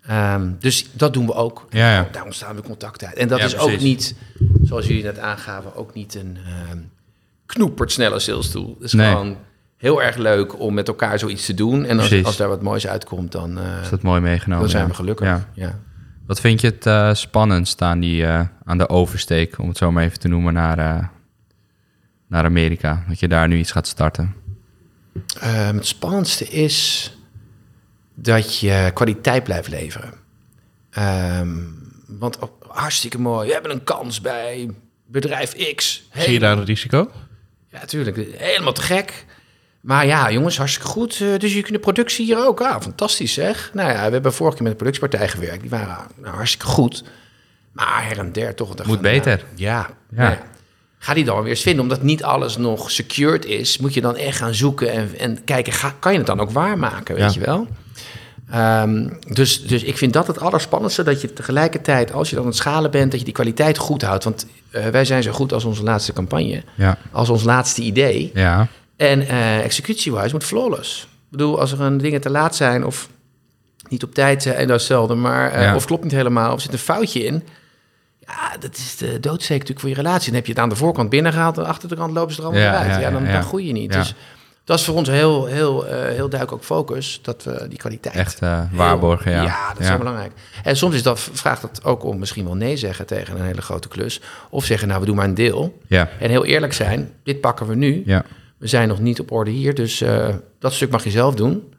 S2: Ehm, dus dat doen we ook.
S1: Ja, ja.
S2: Daar ontstaan we contact uit. En dat
S1: Ja,
S2: is ook niet, zoals jullie net aangaven, ook niet een ehm knoepert snelle sales tool. Het is
S1: Nee.
S2: gewoon heel erg leuk om met elkaar zoiets te doen. En als, als daar wat moois uitkomt, dan, eh,
S1: Is dat mooi meegenomen?
S2: dan zijn we gelukkig.
S1: Ja. Wat vind je het eh, spannendst aan, die, eh, aan de oversteek, om het zo maar even te noemen, naar, naar Amerika? Dat je daar nu iets gaat starten.
S2: Ehm, het spannendste is dat je kwaliteit blijft leveren. Ehm, want oh, hartstikke mooi. We hebben een kans bij bedrijf X.
S3: Zie je daar een risico?
S2: Ja, natuurlijk. Helemaal te gek. Maar ja, jongens, hartstikke goed. Eh, dus je kunt de productie hier ook. Ah, fantastisch zeg. Nou ja, we hebben vorige keer met de productiepartij gewerkt. Die waren nou, hartstikke goed. Maar her en der toch.
S1: Moet
S2: van, nou,
S1: beter.
S2: ja.
S1: Ja.
S2: ja. Ga die dan weer eens vinden. Omdat niet alles nog secured is, moet je dan echt gaan zoeken en, en kijken, ga, kan je het dan ook waarmaken, weet
S3: Ja.
S2: je wel? Ehm, dus, dus ik vind dat het allerspannendste, dat je tegelijkertijd, als je dan aan het schalen bent, dat je die kwaliteit goed houdt. Want eh, wij zijn zo goed als onze laatste campagne,
S1: Ja.
S2: als ons laatste idee.
S1: Ja.
S2: En eh executie-wise moet flawless. Ik bedoel, als er een dingen te laat zijn of niet op tijd zijn, en dat is zelden, maar eh, of klopt niet helemaal, of zit een foutje in. Ja, dat is de doodsteek natuurlijk voor je relatie. Dan heb je het aan de voorkant binnengehaald en achter de kant lopen ze er allemaal
S1: Ja,
S2: uit.
S1: ja,
S2: Ja, dan, groei je niet. Dus dat is voor ons heel, heel, eh, heel duidelijk ook focus, dat we die kwaliteit...
S1: Echt eh,
S2: heel-
S1: waarborgen, ja.
S2: Ja, dat is heel belangrijk. En soms is dat, vraagt dat ook om misschien wel nee zeggen tegen een hele grote klus. Of zeggen, nou, we doen maar een deel.
S1: Ja.
S2: En heel eerlijk zijn, dit pakken we nu.
S1: Ja.
S2: We zijn nog niet op orde hier, dus eh, dat stuk mag je zelf doen.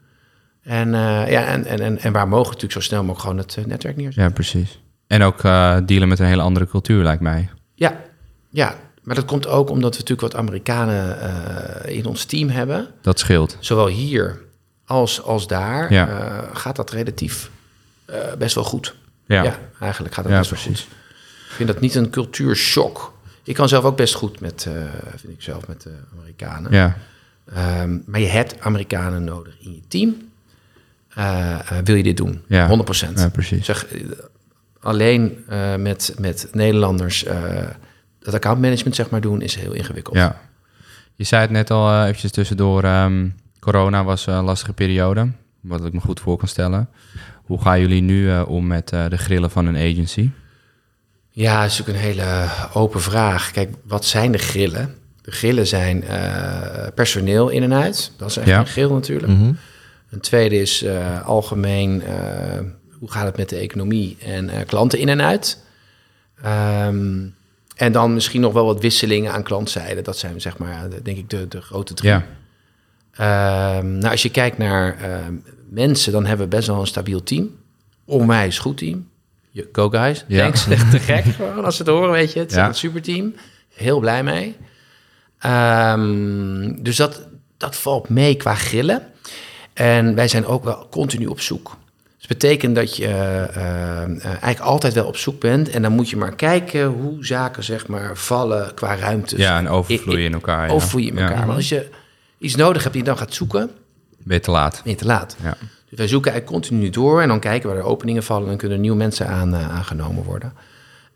S2: En, ja, en, en, en, en waar mogen natuurlijk zo snel mogelijk gewoon het netwerk neerzetten.
S1: ja, precies. En ook eh, dealen met een hele andere cultuur, lijkt mij.
S2: Ja, ja, maar dat komt ook omdat we natuurlijk wat Amerikanen eh, in ons team hebben.
S1: Dat scheelt.
S2: Zowel hier als, als daar
S1: Ja.
S2: eh, gaat dat relatief best wel goed.
S1: Ja.
S2: Ja, eigenlijk gaat dat
S1: Ja,
S2: best wel goed. Ik vind dat niet een cultuurshock. Ik kan zelf ook best goed met, vind ik zelf, met de Amerikanen.
S1: Ja.
S2: Ehm, maar je hebt Amerikanen nodig in je team. Wil je dit doen?
S1: Ja.
S2: 100%.
S1: Ja, precies.
S2: Zeg, alleen eh, met, met Nederlanders eh, dat accountmanagement zeg maar doen is heel ingewikkeld.
S1: Ja. Je zei het net al eh, eventjes tussendoor. ehm, corona was een lastige periode. Wat ik me goed voor kan stellen. Hoe gaan jullie nu om met de grillen van een agency?
S2: Ja, dat is natuurlijk een hele open vraag. Kijk, wat zijn de grillen? De grillen zijn personeel in en uit. Dat is echt
S1: Ja.
S2: een grill natuurlijk.
S3: Mhm.
S2: Een tweede is algemeen, hoe gaat het met de economie en eh, klanten in en uit. Ehm, en dan misschien nog wel wat wisselingen aan klantzijde. Dat zijn zeg maar, de- denk ik, de, de grote drie.
S1: Ja.
S2: Ehm, nou, als je kijkt naar ehm, mensen, dan hebben we best wel een stabiel team. Onwijs goed team. Je- Go guys.
S1: Ja.
S2: Thanks. Echt <laughs> te gek gewoon als ze het horen, weet je. Het is
S1: Ja.
S2: een superteam. Heel blij mee. Ehm, dus dat, dat valt mee qua grillen. En wij zijn ook wel continu op zoek. Dus betekent dat je eh, eh, eigenlijk altijd wel op zoek bent. En dan moet je maar kijken hoe zaken zeg maar vallen qua ruimte.
S1: ja, en overvloeien in elkaar. ja.
S2: Overvloeien in elkaar.
S1: Ja.
S2: Maar als je iets nodig hebt die je dan gaat zoeken,
S1: Ben je te laat.
S2: ben je te laat.
S1: Ja.
S2: Dus wij zoeken eigenlijk continu door en dan kijken waar er openingen vallen en kunnen nieuwe mensen aan, eh, aangenomen worden.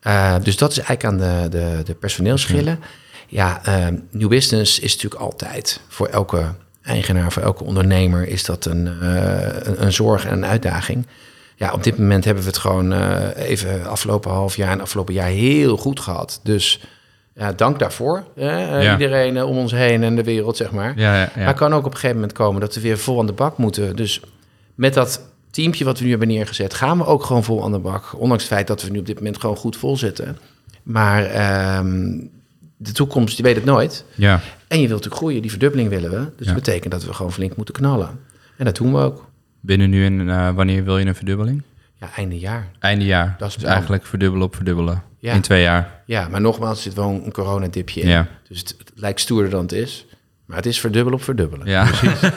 S2: Eh, dus dat is eigenlijk aan de, de, de personeelsschillen. Ja, eh, nieuw business is natuurlijk altijd voor elke eigenaar, voor elke ondernemer is dat een, eh, een, een zorg en een uitdaging. Ja, op dit moment hebben we het gewoon eh, even afgelopen half jaar en afgelopen jaar heel goed gehad. Dus ja, dank daarvoor. hè.
S1: Ja.
S2: Iedereen eh, om ons heen en de wereld, zeg maar.
S1: Ja, ja, ja.
S2: Maar kan ook op een gegeven moment komen dat we weer vol aan de bak moeten. Dus met dat teampje wat we nu hebben neergezet, gaan we ook gewoon vol aan de bak. Ondanks het feit dat we nu op dit moment gewoon goed vol zitten. Maar ehm, de toekomst, je weet het nooit.
S1: ja.
S2: En je wilt natuurlijk groeien, die verdubbeling willen we. Dus
S1: Ja.
S2: dat betekent dat we gewoon flink moeten knallen. En dat doen we ook.
S1: Binnen nu en eh, wanneer wil je een verdubbeling?
S2: Ja, einde jaar.
S1: Einde jaar.
S2: Dat is
S1: dus eigenlijk verdubbelen op verdubbelen.
S2: Ja.
S1: In twee jaar.
S2: Ja, maar nogmaals, zit wel een coronadipje in.
S1: Ja.
S2: Dus het, het lijkt stoerder dan het is. Maar het is verdubbelen op verdubbelen.
S1: Ja, precies. <laughs>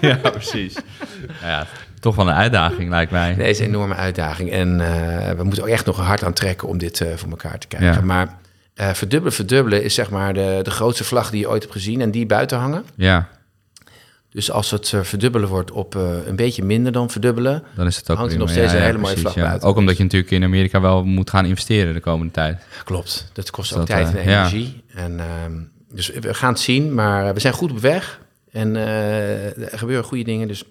S1: ja, precies. Ja, Toch wel een uitdaging, lijkt mij.
S2: Nee, het is een enorme uitdaging. En eh, we moeten ook echt nog hard aan trekken om dit eh, voor elkaar te krijgen.
S1: Ja.
S2: Maar eh, verdubbelen, verdubbelen is zeg maar de, de grootste vlag die je ooit hebt gezien en die buiten hangen.
S1: Ja,
S2: Dus als het verdubbelen wordt op een beetje minder dan verdubbelen,
S1: dan is het ook
S2: Hangt er nog steeds
S1: Ja,
S2: een hele mooie
S1: precies,
S2: vlag buiten.
S1: Ook omdat je natuurlijk in Amerika wel moet gaan investeren de komende tijd.
S2: klopt. Dat kost
S1: Dus
S2: ook
S1: dat,
S2: tijd en
S1: ja.
S2: energie. En, ehm, dus we gaan het zien, maar we zijn goed op weg. En er gebeuren goede dingen, dus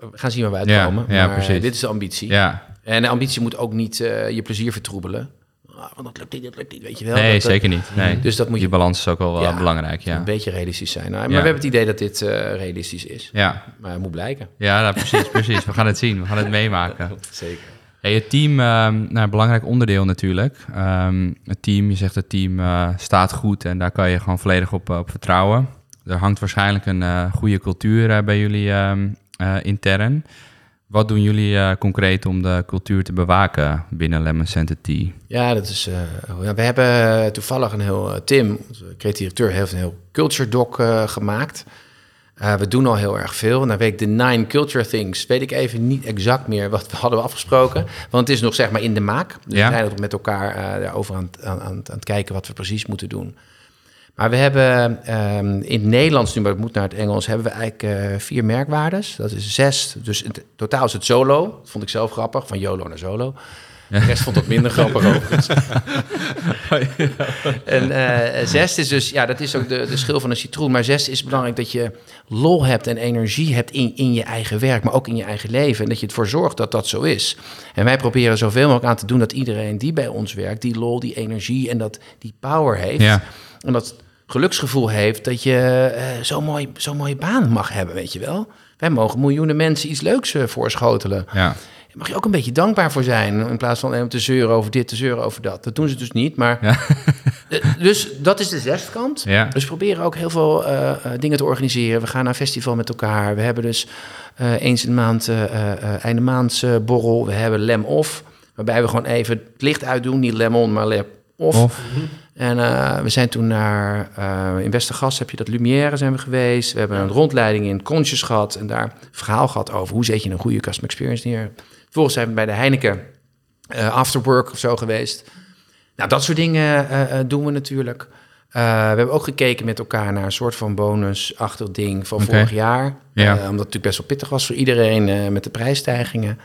S2: we gaan zien waar we
S1: Ja,
S2: uitkomen.
S1: ja,
S2: maar
S1: precies.
S2: dit is de ambitie.
S1: Ja,
S2: En de ambitie moet ook niet eh, je plezier vertroebelen. Ah, want dat lukt niet, dat lukt niet, weet je wel.
S1: nee,
S2: Dat- dat-
S1: zeker niet. Nee.
S2: Dus dat moet
S1: Die
S2: je
S1: balans is ook wel
S2: Ja.
S1: belangrijk, ja.
S2: een beetje realistisch zijn. Nou, maar
S1: Ja.
S2: we hebben het idee dat dit eh, realistisch is.
S1: Ja,
S2: Maar het moet blijken.
S1: ja nou, precies, <laughs> precies. We gaan het zien, we gaan het meemaken. <laughs>
S2: Zeker.
S1: Hey, het team, nou, een belangrijk onderdeel natuurlijk. Ehm, het team, je zegt het team eh, staat goed en daar kan je gewoon volledig op, eh, op vertrouwen. Er hangt waarschijnlijk een eh, goede cultuur eh, bij jullie eh, intern. Wat doen jullie eh, concreet om de cultuur te bewaken binnen Lemon Center Tea?
S2: Ja, dat is. eh, ja, we hebben toevallig een heel. eh, Tim, onze creatief directeur, heeft een heel culture doc eh, gemaakt. Eh, we doen al heel erg veel. Nou weet ik de nine culture things. Weet ik even niet exact meer wat we <laughs> hadden afgesproken. Want het is nog zeg maar in de maak. Dus
S1: Ja.
S2: we zijn met elkaar eh, daarover aan, aan, aan, aan het kijken wat we precies moeten doen. Maar we hebben ehm, in het Nederlands, nu maar het moet naar het Engels, hebben we eigenlijk eh, vier merkwaardes. Dat is zes. Dus in totaal is het solo. Dat vond ik zelf grappig, van YOLO naar solo. De rest vond het minder grappig <laughs> overigens. En eh zes is dus, ja, dat is ook de, de schil van een citroen. Maar zes is belangrijk dat je lol hebt en energie hebt in, in je eigen werk, maar ook in je eigen leven. En dat je ervoor zorgt dat dat zo is. En wij proberen zoveel mogelijk aan te doen dat iedereen die bij ons werkt, die lol, die energie en dat, die power heeft.
S1: Ja.
S2: En dat geluksgevoel heeft dat je eh, zo'n mooi, zo'n mooie baan mag hebben, weet je wel. Wij mogen miljoenen mensen iets leuks eh, voorschotelen.
S1: Ja,
S2: Daar mag je ook een beetje dankbaar voor zijn. In plaats van maar te zeuren over dit, te zeuren over dat. Dat doen ze dus niet. Maar
S1: Ja. <laughs>
S2: Eh, dus dat is de zestkant.
S1: Ja.
S2: Dus we proberen ook heel veel eh, eh, dingen te organiseren. We gaan naar een festival met elkaar. We hebben dus eh, eens in de maand uh, uh, einde maands uh, borrel. We hebben lem off. Waarbij we gewoon even het licht uitdoen. Niet lemon, maar lem off.
S1: Of,
S2: En uh, we zijn toen naar, uh, in Westergas heb je dat Lumière zijn we geweest. We hebben een rondleiding in Conscious gehad en daar een verhaal gehad over hoe zet je een goede customer experience neer. Vervolgens zijn we bij de Heineken uh, Afterwork of zo geweest. Nou, dat soort dingen doen we natuurlijk. we hebben ook gekeken met elkaar naar een soort van bonusachtig ding van okay. vorig jaar.
S1: Ja.
S2: omdat het natuurlijk best wel pittig was voor iedereen met de prijsstijgingen.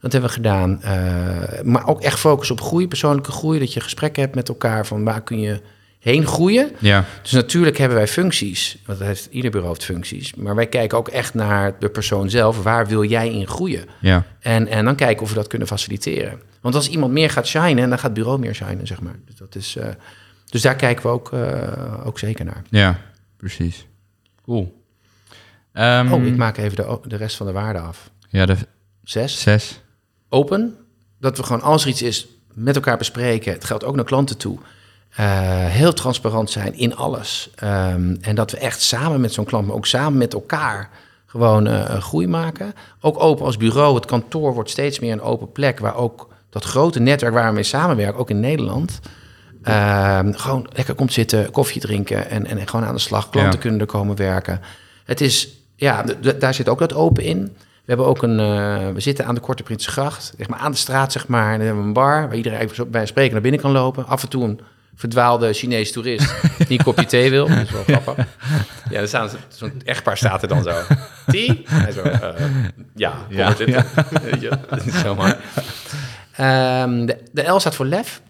S2: Dat hebben we gedaan. Uh, maar ook echt focus op groei, persoonlijke groei. Dat je gesprekken hebt met elkaar van waar kun je heen groeien.
S1: Ja.
S2: Dus natuurlijk hebben wij functies. Want dat heeft, ieder bureau heeft functies. Maar wij kijken ook echt naar de persoon zelf. Waar wil jij in groeien?
S1: Ja.
S2: En, en dan kijken of we dat kunnen faciliteren. Want als iemand meer gaat shinen, dan gaat het bureau meer shinen, zeg maar. Dus, dat is, uh, dus daar kijken we ook, uh, ook zeker naar.
S1: Ja, precies. Cool. Um,
S2: oh, ik maak even de, de rest van de waarde af.
S1: Ja, de
S2: zes.
S1: Zes.
S2: Open. Dat we gewoon als er iets is met elkaar bespreken. Het geldt ook naar klanten toe. Uh, heel transparant zijn in alles. Um, en dat we echt samen met zo'n klant, maar ook samen met elkaar gewoon uh, groei maken. Ook open als bureau. Het kantoor wordt steeds meer een open plek waar ook dat grote netwerk waar we mee samenwerken, ook in Nederland, uh, gewoon lekker komt zitten, koffie drinken en, en gewoon aan de slag. Klanten ja. kunnen er komen werken. Het is, ja, daar zit ook dat open in. We hebben ook een, uh, we zitten aan de Korte Prinsgracht, zeg maar aan de straat, zeg maar. En dan hebben we een bar waar iedereen bij spreken naar binnen kan lopen. Af en toe een verdwaalde Chinees toerist <laughs> die een kopje thee wil. Dat is wel grappig. Ja, dan staan zo'n echtpaar staat er dan zo. <laughs> Hij zo, uh, ja,
S1: ja, ja. <laughs>
S2: zomaar. Um, de, de L staat voor lef.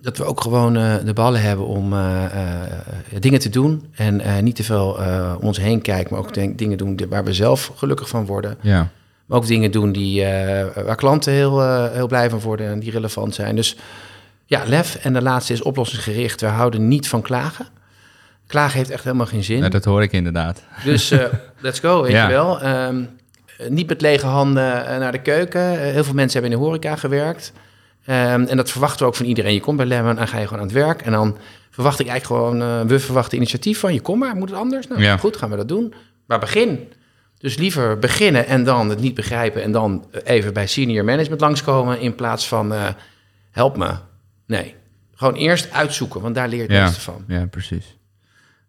S2: Dat we ook gewoon uh, de ballen hebben om uh, uh, dingen te doen. En niet te veel om ons heen kijken, maar ook denk, dingen doen waar we zelf gelukkig van worden.
S1: Ja.
S2: Maar ook dingen doen die, waar klanten heel, heel blij van worden en die relevant zijn. Dus ja, lef. En de laatste is oplossingsgericht. We houden niet van klagen. Klagen heeft echt helemaal geen zin.
S1: Ja, dat hoor ik inderdaad.
S2: Dus <laughs> let's go, weet ja. je wel. Um, niet met lege handen naar de keuken. heel veel mensen hebben in de horeca gewerkt. Um, en dat verwachten we ook van iedereen. Je komt bij Lemon, dan ga je gewoon aan het werk. En dan verwacht ik eigenlijk gewoon... Uh, we verwachten initiatief van je. Kom maar, moet het anders? Nou, ja. goed, gaan we dat doen. Maar begin. Dus liever beginnen en dan het niet begrijpen... en dan even bij senior management langskomen... in plaats van uh, help me. Nee, gewoon eerst uitzoeken, want daar leer je het
S1: ja.
S2: meeste van.
S1: Ja, precies.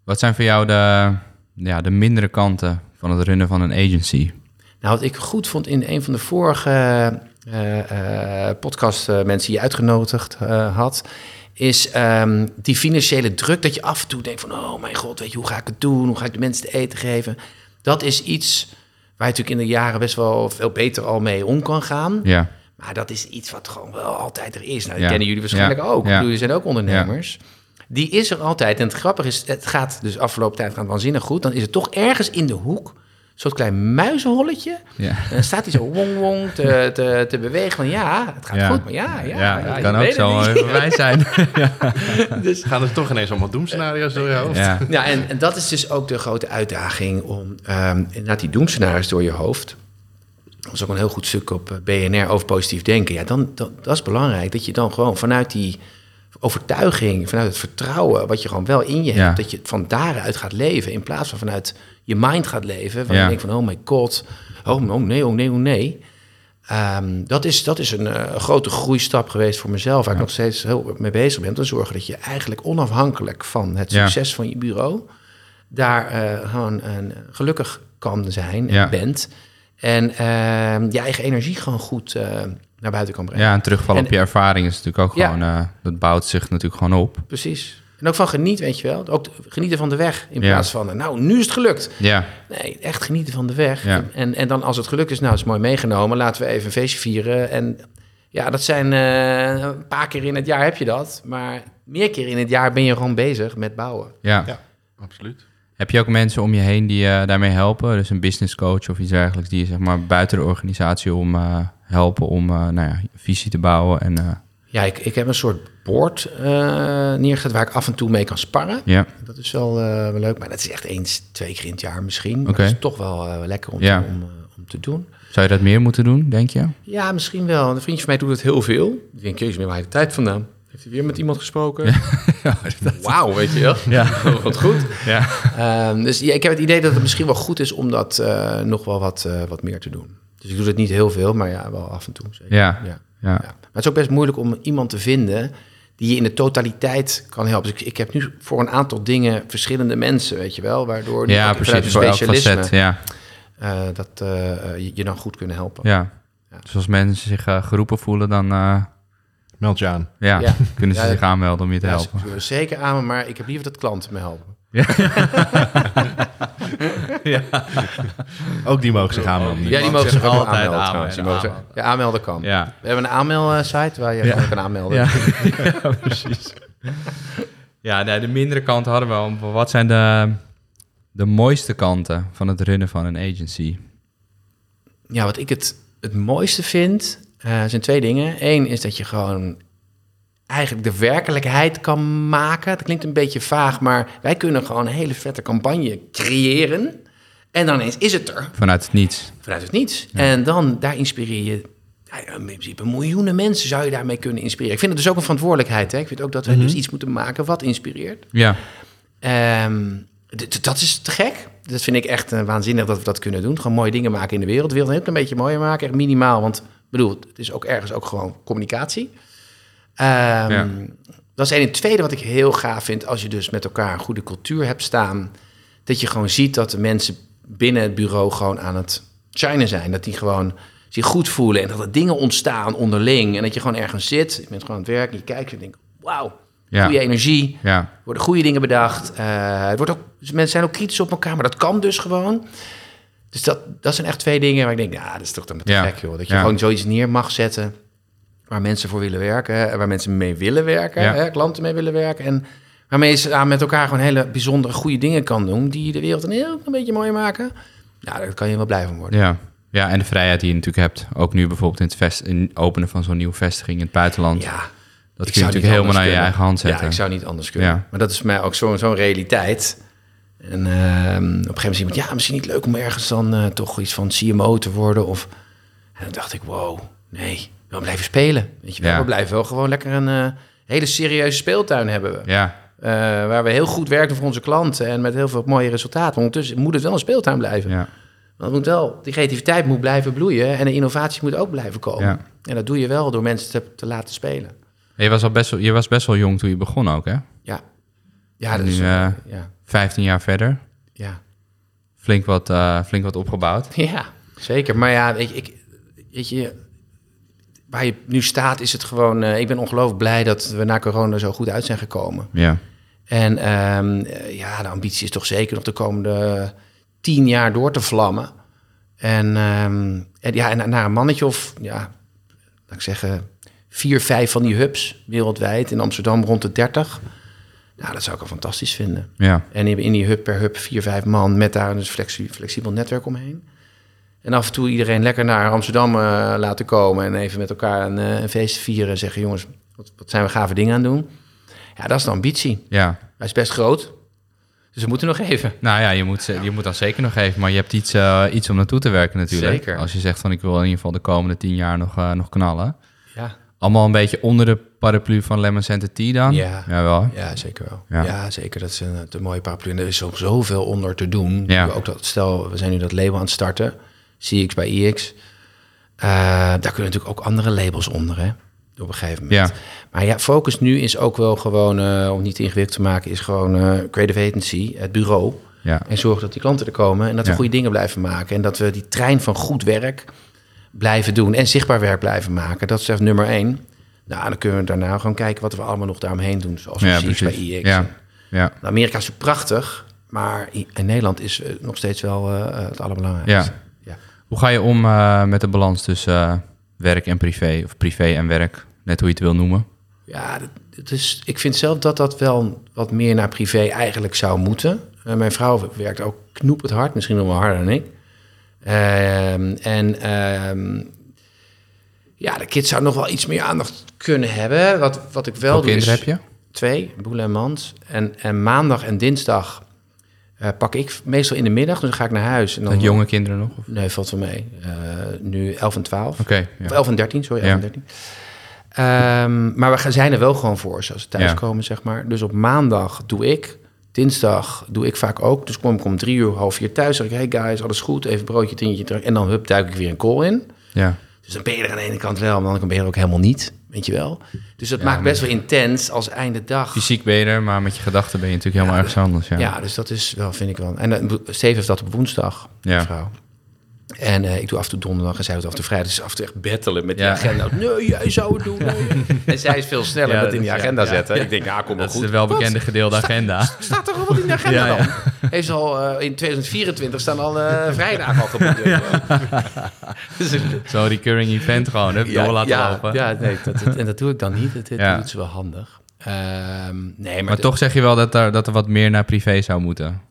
S1: Wat zijn voor jou de, ja, de mindere kanten van het runnen van een agency?
S2: Nou, wat ik goed vond in een van de vorige uh, podcast mensen die je uitgenodigd had, is ehm, die financiële druk dat je af en toe denkt van, oh mijn god, weet je, hoe ga ik het doen? Hoe ga ik de mensen te eten geven? Dat is iets waar je natuurlijk in de jaren best wel veel beter al mee om kan gaan.
S1: Ja.
S2: Maar dat is iets wat gewoon wel altijd er is. Nou, dat kennen jullie waarschijnlijk ook.
S1: Ja.
S2: Jullie zijn ook ondernemers. Die is er altijd. En het grappige is, het gaat dus afgelopen tijd gaan waanzinnig goed. Dan is het toch ergens in de hoek soort klein muizenholletje.
S1: Ja.
S2: En dan staat hij zo wong wong te, te, te bewegen van ja, het gaat
S1: Ja.
S2: goed, maar ja, ja.
S1: Ja, kan ook zo wij zijn. <laughs>
S2: Dus,
S3: Gaan er toch ineens allemaal doemscenario's door je hoofd?
S1: ja.
S2: ja, en, en dat is dus ook de grote uitdaging om ehm inderdaad die doemscenario's door je hoofd. Dat is ook een heel goed stuk op eh, BNR over positief denken. Ja, dan, dan, dat is belangrijk dat je dan gewoon vanuit die overtuiging, vanuit het vertrouwen wat je gewoon wel in je
S1: Ja.
S2: hebt, dat je van daaruit gaat leven in plaats van vanuit je mind gaat leven. Van
S1: Ja.
S2: je denkt van oh my god, oh, oh nee, oh nee, oh nee. Ehm, dat, is, dat is een eh, grote groeistap geweest voor mezelf, waar ik nog steeds heel mee bezig ben. Te zorgen dat je eigenlijk onafhankelijk van het succes van je bureau, daar eh, gewoon gelukkig kan zijn en bent. En ehm, je eigen energie gewoon goed eh, naar buiten kan brengen.
S1: ja, en terugvallen
S2: En-
S1: op je ervaring is natuurlijk ook
S2: Ja.
S1: gewoon... eh, dat bouwt zich natuurlijk gewoon op.
S2: Precies. En ook van geniet, weet je wel. Ook genieten van de weg. In
S1: Ja.
S2: plaats van, eh, nou, nu is het gelukt.
S1: Ja,
S2: Nee, echt genieten van de weg.
S1: Ja.
S2: En, en dan als het gelukt is, nou, is mooi meegenomen. Laten we even een feestje vieren. En ja, dat zijn eh, een paar keer in het jaar heb je dat. Maar meer keer in het jaar ben je gewoon bezig met bouwen.
S1: ja.
S3: Ja, absoluut.
S1: Heb je ook mensen om je heen die je daarmee helpen? Dus een business coach of iets dergelijks... die je zeg maar buiten de organisatie om eh, helpen om eh, nou ja, visie te bouwen en... eh,
S2: Ja, ik, ik heb een soort board eh, neergezet waar ik af en toe mee kan sparren.
S1: ja,
S2: Dat is wel, wel leuk, maar dat is echt eens, twee keer in het jaar misschien.
S1: Oké.
S2: Dat is toch wel lekker om,
S1: Ja.
S2: te, om, om te doen.
S1: zou je dat meer moeten doen, denk je?
S2: Ja, misschien wel. Een vriendje van mij doet het heel veel. Ik denk, jezus, waar je de tijd vandaan? Heeft hij weer met iemand gesproken? <laughs> Wauw, weet je wel.
S1: Ja. <laughs>
S2: Wat goed.
S1: Ja.
S2: Ehm, dus ja, ik heb het idee dat het misschien wel goed is om dat nog wel wat, wat meer te doen. Dus ik doe het niet heel veel, maar ja, wel af en toe. Zeker.
S1: Ja.
S2: Ja.
S1: Ja.
S2: Ja. Maar het is ook best moeilijk om iemand te vinden die je in de totaliteit kan helpen. Dus ik, ik heb nu voor een aantal dingen verschillende mensen, weet je wel, waardoor die
S1: Ja, precies.
S2: een
S1: Voor elk
S2: specialisme
S1: facet. Ja.
S2: eh, dat eh, eh, je, je dan goed kunnen helpen.
S1: Ja.
S2: Ja.
S1: Dus als mensen zich geroepen voelen, dan eh,
S3: Meld je aan.
S1: ja,
S2: Ja. <laughs>
S1: kunnen ze
S2: Ja,
S1: zich aanmelden om je te
S2: Ja,
S1: helpen.
S2: ze- zeker aan me, maar ik heb liever dat klanten me helpen. <laughs>
S3: Ook die mogen zich aanmelden.
S2: Ja, die mogen
S1: zich altijd
S2: aanmelden.
S1: aanmelden.
S2: Die mogen zich- Ja, aanmelden kan.
S1: Ja.
S2: We hebben een aanmelsite waar je
S1: Ja.
S2: gewoon kan aanmelden.
S1: Ja, <laughs> ja precies. Ja, nee, de mindere kant hadden we al. Wat zijn de, de mooiste kanten van het runnen van een agency?
S2: Ja, wat ik het, het mooiste vind, eh, zijn twee dingen. Eén is dat je gewoon eigenlijk de werkelijkheid kan maken. Dat klinkt een beetje vaag, maar wij kunnen gewoon een hele vette campagne creëren. En dan ineens is het er,
S1: Vanuit het niets.
S2: vanuit het niets. En dan, daar inspireer je... ja, in principe miljoenen mensen zou je daarmee kunnen inspireren. Ik vind het dus ook een verantwoordelijkheid. Hè? Ik vind ook dat we dus iets moeten maken wat inspireert.
S1: Ja.
S2: Ehm, dat is te gek. Dat vind ik echt eh, waanzinnig dat we dat kunnen doen. Gewoon mooie dingen maken in de wereld. De wereld een beetje mooier maken. Echt minimaal, want bedoel, het is ook ergens ook gewoon communicatie. Ehm,
S1: Ja.
S2: Dat is één. En het tweede wat ik heel gaaf vind... als je dus met elkaar een goede cultuur hebt staan... dat je gewoon ziet dat de mensen binnen het bureau gewoon aan het shinen zijn. Dat die gewoon zich goed voelen en dat er dingen ontstaan onderling. En dat je gewoon ergens zit, je bent gewoon aan het werk en je kijkt en je denkt... wauw,
S1: Ja.
S2: goede energie.
S1: Ja.
S2: Worden goede dingen bedacht. Eh, het wordt ook, dus mensen zijn ook kritisch op elkaar, maar dat kan dus gewoon. Dus dat, dat zijn echt twee dingen waar ik denk, ja, dat is toch dan te
S1: Ja.
S2: gek, joh. Dat je gewoon zoiets neer mag zetten waar mensen voor willen werken, hè, waar mensen mee willen werken,
S1: Ja.
S2: hè, klanten mee willen werken. En waarmee je samen met elkaar gewoon hele bijzondere, goede dingen kan doen, die de wereld een heel een beetje mooi maken. Nou, daar kan je wel blij van worden.
S1: Ja. ja, en de vrijheid die je natuurlijk hebt. Ook nu bijvoorbeeld in het, vest, in het openen van zo'n nieuwe vestiging in het buitenland.
S2: Ja,
S1: dat kun je natuurlijk helemaal naar je eigen hand zetten.
S2: Ja, ik zou niet anders kunnen.
S1: Ja.
S2: Maar dat is voor mij ook zo'n zo'n realiteit. En ehm, op een gegeven moment iemand, ja, misschien niet leuk om ergens dan eh, toch iets van CMO te worden. Of, en dan dacht ik, wow, nee, we blijven spelen. Weet je wel,
S1: Ja.
S2: we blijven wel gewoon lekker een eh, hele serieuze speeltuin hebben we.
S1: Ja,
S2: Eh, waar we heel goed werken voor onze klanten en met heel veel mooie resultaten. Ondertussen moet het wel een speeltuin blijven.
S1: ja.
S2: Want het moet wel, die creativiteit moet blijven bloeien en de innovatie moet ook blijven komen.
S1: Ja.
S2: En dat doe je wel door mensen te, te laten spelen.
S1: Je was, al best wel, je was best wel jong toen je begon ook, hè?
S2: Ja, ja, dat is,
S1: nu,
S2: eh,
S1: eh,
S2: ja,
S1: 15 jaar verder.
S2: ja.
S1: Flink wat, flink wat opgebouwd. <laughs>
S2: Ja, Zeker, maar ja, weet je, ik, weet je, waar je nu staat is het gewoon... eh, ik ben ongelooflijk blij dat we na corona zo goed uit zijn gekomen.
S1: Ja.
S2: En ehm, eh, ja, de ambitie is toch zeker nog de komende tien jaar door te vlammen. En, ehm, en ja, en naar een mannetje of, ja, laat ik zeggen, vier, vijf van die hubs wereldwijd. In Amsterdam rond de 30. Nou, dat zou ik wel fantastisch vinden.
S1: Ja.
S2: En in die hub per hub vier, vijf man met daar een flexi- flexibel netwerk omheen. En af en toe iedereen lekker naar Amsterdam eh, laten komen en even met elkaar een, eh, een feest vieren. En zeggen, jongens, wat, wat zijn we gave dingen aan doen? Ja, dat is de ambitie.
S1: Ja.
S2: Hij is best groot, dus we moeten nog even.
S1: Nou ja, je moet, je moet dan zeker nog even, maar je hebt iets, eh, iets om naartoe te werken natuurlijk.
S2: Zeker.
S1: Als je zegt van ik wil in ieder geval de komende tien jaar nog, nog knallen.
S2: Ja,
S1: Allemaal een beetje onder de paraplu van Lemon Center Tea dan?
S2: Ja.
S1: Jawel.
S2: ja zeker wel.
S1: Ja.
S2: Ja. zeker. Dat is een, een mooie paraplu. En er is ook zoveel onder te doen.
S1: Ja.
S2: Ook dat, stel, we zijn nu dat label aan het starten. CX bij EX. Eh, daar kunnen natuurlijk ook andere labels onder, hè? Op een gegeven moment.
S1: Ja.
S2: Maar ja, focus nu is ook wel gewoon, eh, om niet ingewikkeld te maken, is gewoon eh creative agency, het bureau.
S1: Ja.
S2: En zorg dat die klanten er komen en dat we
S1: Ja.
S2: goede dingen blijven maken. En dat we die trein van goed werk blijven doen en zichtbaar werk blijven maken. Dat is echt nummer één. Nou, dan kunnen we daarna gewoon kijken wat we allemaal nog daaromheen doen. Zoals
S1: Ja,
S2: zien bij
S1: precies.
S2: EX.
S1: Ja. Ja.
S2: Amerika is prachtig, maar in Nederland is nog steeds wel het allerbelangrijkste. Ja.
S1: Hoe ga je om eh, met de balans tussen eh, werk en privé? Of privé en werk, net hoe je het wil noemen.
S2: Ja, dat- het is, ik vind zelf dat dat wel wat meer naar privé eigenlijk zou moeten. Eh, mijn vrouw werkt ook knoepend hard, misschien nog wel harder dan ik. Ehm, en ehm, ja, de kids zou nog wel iets meer aandacht kunnen hebben. Wat, wat ik wel
S1: Welke
S2: doe
S1: kinderen
S2: is
S1: heb je?
S2: twee, Boele en Mans. En, en maandag en dinsdag eh, pak ik meestal in de middag. Dus dan ga ik naar huis. En dan,
S1: jonge kinderen nog? Of-
S2: Nee, valt wel mee. Eh, nu 11 en 12.
S1: Oké.
S2: Of
S1: ja.
S2: 11 en 13, sorry, 11
S1: Ja.
S2: en 13. Ehm, maar we gaan- zijn er wel gewoon voor ze als ze
S1: Ja.
S2: thuiskomen, zeg maar. Dus op maandag doe ik. Dinsdag doe ik vaak ook. Dus kom ik om drie uur, half vier thuis. zeg ik, hey guys, alles goed? Even broodje, tientje terug. En dan hup, duik ik weer een call in.
S1: Ja.
S2: Dus dan ben je er aan de ene kant wel, maar aan de andere kant ben je er ook helemaal niet. Weet je wel? Dus dat maakt best wel intens als einde dag.
S1: Fysiek ben je er, maar met je gedachten ben je natuurlijk helemaal
S2: Ja,
S1: ergens anders. Ja.
S2: Ja, dus dat is wel, vind ik wel. En uh, Steve heeft dat op woensdag,
S1: ja.
S2: vrouw. En eh, ik doe af en toe donderdag en zij doet af en toe vrijdag. Dus af en toe echt battelen met die agenda. Nee, jij zou het doen. Nee. <laughs> en zij is veel sneller
S1: Ja,
S2: met in
S1: dat
S2: die agenda
S1: ja.
S2: zetten. Ik denk, ja, kom maar
S1: Dat
S2: goed.
S1: is de welbekende gedeelde agenda.
S2: Wat? Staat er al wat in de <laughs> agenda
S1: Ja, ja.
S2: dan? Heeft ze al, eh, in 2024 staan al eh vrijdagen al geboekt. <laughs> Dus,
S1: Zo'n recurring event gewoon, door laten
S2: ja,
S1: lopen.
S2: Ja, nee, dat, dat- en dat doe ik dan niet. Dat, dat
S1: Ja.
S2: doet ze wel handig. Ehm, nee, maar,
S1: Maar toch zeg je wel dat er, dat er wat meer naar privé zou moeten.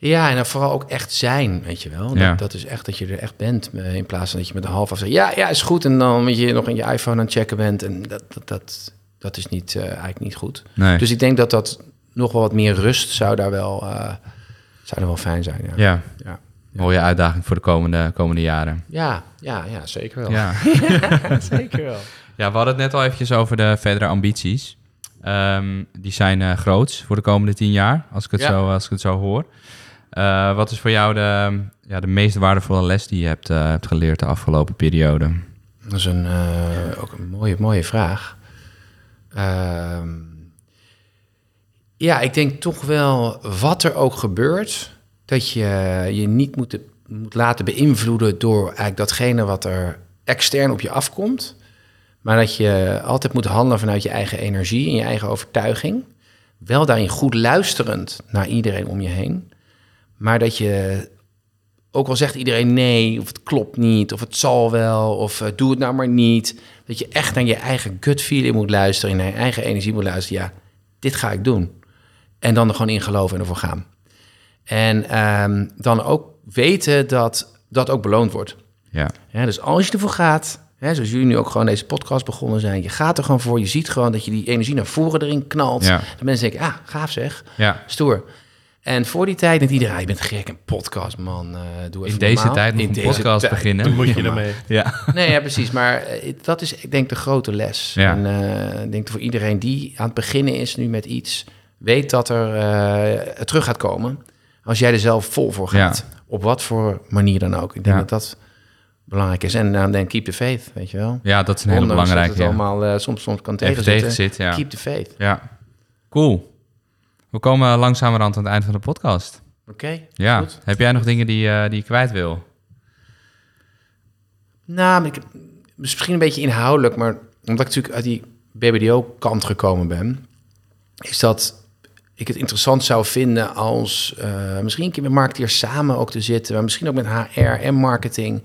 S2: Ja, en dan vooral ook echt zijn, weet je wel. Dat,
S1: Ja.
S2: dat is echt dat je er echt bent, eh, in plaats van dat je met een half af zegt... ja, ja, is goed, en dan met je nog in je iPhone aan het checken bent. En dat, dat, dat, dat is niet, eh, eigenlijk niet goed.
S1: Nee.
S2: Dus ik denk dat dat nog wel wat meer rust zou daar wel, eh, zou er wel fijn zijn, ja.
S1: ja,
S2: Ja,
S1: mooie uitdaging voor de komende, komende jaren.
S2: ja, ja, ja zeker wel.
S1: Ja. <laughs>
S2: zeker wel.
S1: ja, we hadden het net al eventjes over de verdere ambities. Ehm, die zijn eh groots voor de komende tien jaar, als ik het,
S2: Ja.
S1: zo, als ik het zo hoor. Eh, wat is voor jou de, ja, de meest waardevolle les die je hebt, eh, hebt geleerd de afgelopen periode?
S2: Dat is een, eh, ook een mooie, mooie vraag. Ehm, ja, ik denk toch wel, wat er ook gebeurt, dat je je niet moet, moet laten beïnvloeden door eigenlijk datgene wat er extern op je afkomt. Maar dat je altijd moet handelen vanuit je eigen energie en je eigen overtuiging. Wel daarin goed luisterend naar iedereen om je heen. Maar dat je ook al zegt iedereen nee, of het klopt niet, of het zal wel, of eh, doe het nou maar niet. Dat je echt naar je eigen gut feeling moet luisteren, naar je eigen energie moet luisteren. Ja, dit ga ik doen. En dan er gewoon in geloven en ervoor gaan. En ehm, dan ook weten dat dat ook beloond wordt.
S1: Ja,
S2: Ja, dus als je ervoor gaat, hè, zoals jullie nu ook gewoon deze podcast begonnen zijn, je gaat er gewoon voor, je ziet gewoon dat je die energie naar voren erin knalt.
S1: Ja.
S2: Dan mensen denken, ah, gaaf zeg,
S1: ja.
S2: stoer. En voor die tijd denkt iedereen, ah, je bent gek, een podcast, man. eh doe even
S1: in deze
S2: normaal.
S1: tijd nog
S2: In
S1: een
S2: deze
S1: podcast beginnen.
S3: Dan moet je ermee.
S1: Ja.
S2: Nee, ja, precies. Maar eh, dat is, ik denk, de grote les.
S1: Ja.
S2: En eh, ik denk voor iedereen die aan het beginnen is nu met iets, weet dat er eh, het terug gaat komen. Als jij er zelf vol voor gaat. Op wat voor manier dan ook. Ik denk
S1: Ja.
S2: dat dat belangrijk is. En dan denk keep the faith, weet je wel.
S1: ja, dat is een hele
S2: Ondanks dat
S1: belangrijke.
S2: het
S1: ja.
S2: allemaal eh, soms, soms kan tegenzitten.
S1: tegen zit, ja.
S2: Keep the faith.
S1: Ja, cool. We komen langzamerhand aan het eind van de podcast.
S2: Oké,
S1: Ja,
S2: goed.
S1: heb jij nog dingen die, eh, die je kwijt wil?
S2: Nou, ik, misschien een beetje inhoudelijk, maar omdat ik natuurlijk uit die BBDO-kant gekomen ben, is dat ik het interessant zou vinden als uh, misschien een keer met marketeers samen ook te zitten, maar misschien ook met HR en marketing.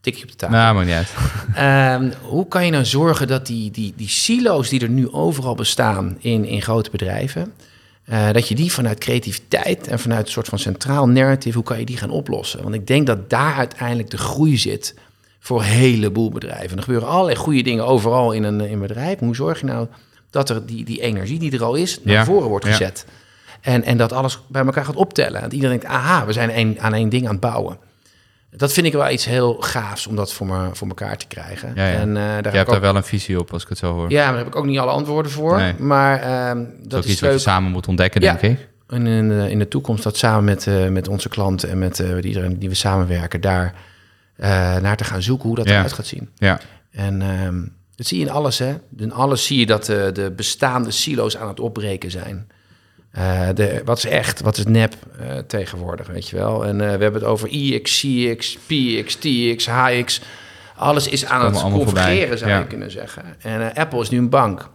S2: Tikje op de tafel.
S1: Nou, maar niet uit. <laughs>
S2: Ehm, hoe kan je nou zorgen dat die, die, die silo's die er nu overal bestaan in, in grote bedrijven, uh, dat je die vanuit creativiteit en vanuit een soort van centraal narrative, hoe kan je die gaan oplossen? Want ik denk dat daar uiteindelijk de groei zit voor een heleboel bedrijven. Er gebeuren allerlei goede dingen overal in een, in een bedrijf. Hoe zorg je nou dat er die, die energie die er al is, naar voren wordt gezet? En, en dat alles bij elkaar gaat optellen. Dat iedereen denkt, aha, we zijn een, aan één ding aan het bouwen. Dat vind ik wel iets heel gaafs om dat voor, me, voor elkaar te krijgen.
S1: Ja, ja. En, uh, daar Je hebt daar wel een visie op, als ik het zo hoor.
S2: Ja, daar heb ik ook niet alle antwoorden voor. Nee. Maar uh, dat,
S1: is, iets leuk. wat je samen moet ontdekken, denk ik.
S2: En in, de, in de toekomst dat samen met, uh, met onze klanten en met uh, iedereen die we samenwerken, daar naar te gaan zoeken hoe dat eruit gaat zien.
S1: Ja.
S2: En ehm, dat zie je in alles, hè. In alles zie je dat de bestaande silo's aan het opbreken zijn. Uh, de, wat is echt, wat is nep uh, tegenwoordig, weet je wel. En uh, we hebben het over IX, CX, PX, TX, HX. Alles is aan het convergeren, zou ja. je kunnen zeggen. En Apple is nu een bank.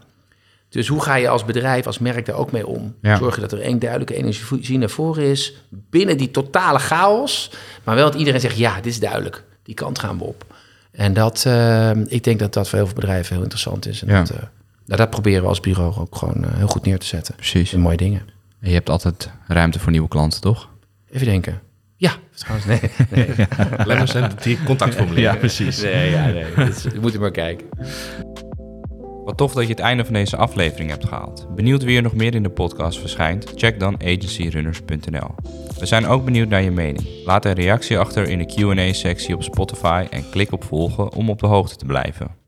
S2: Dus hoe ga je als bedrijf, als merk daar ook mee om? Ja. Zorg dat er één duidelijke energie naar voren is... binnen die totale chaos... maar wel dat iedereen zegt, ja, dit is duidelijk. Die kant gaan we op. En dat, ik denk dat dat voor heel veel bedrijven heel interessant is. En
S1: ja.
S2: dat, nou, dat proberen we als bureau ook gewoon uh, heel goed neer te zetten.
S1: Precies.
S2: En mooie dingen.
S1: En je hebt altijd ruimte voor nieuwe klanten, toch?
S2: Even denken. Ja, trouwens, nee. <laughs> nee.
S3: Lemmer zijn die contactformulieren.
S1: Ja, precies.
S2: Nee, ja, nee. <laughs> Dus, moet je maar kijken.
S1: Wat tof dat je het einde van deze aflevering hebt gehaald. Benieuwd wie er nog meer in de podcast verschijnt? Check dan agencyrunners.nl. We zijn ook benieuwd naar je mening. Laat een reactie achter in de Q&A-sectie op Spotify en klik op volgen om op de hoogte te blijven.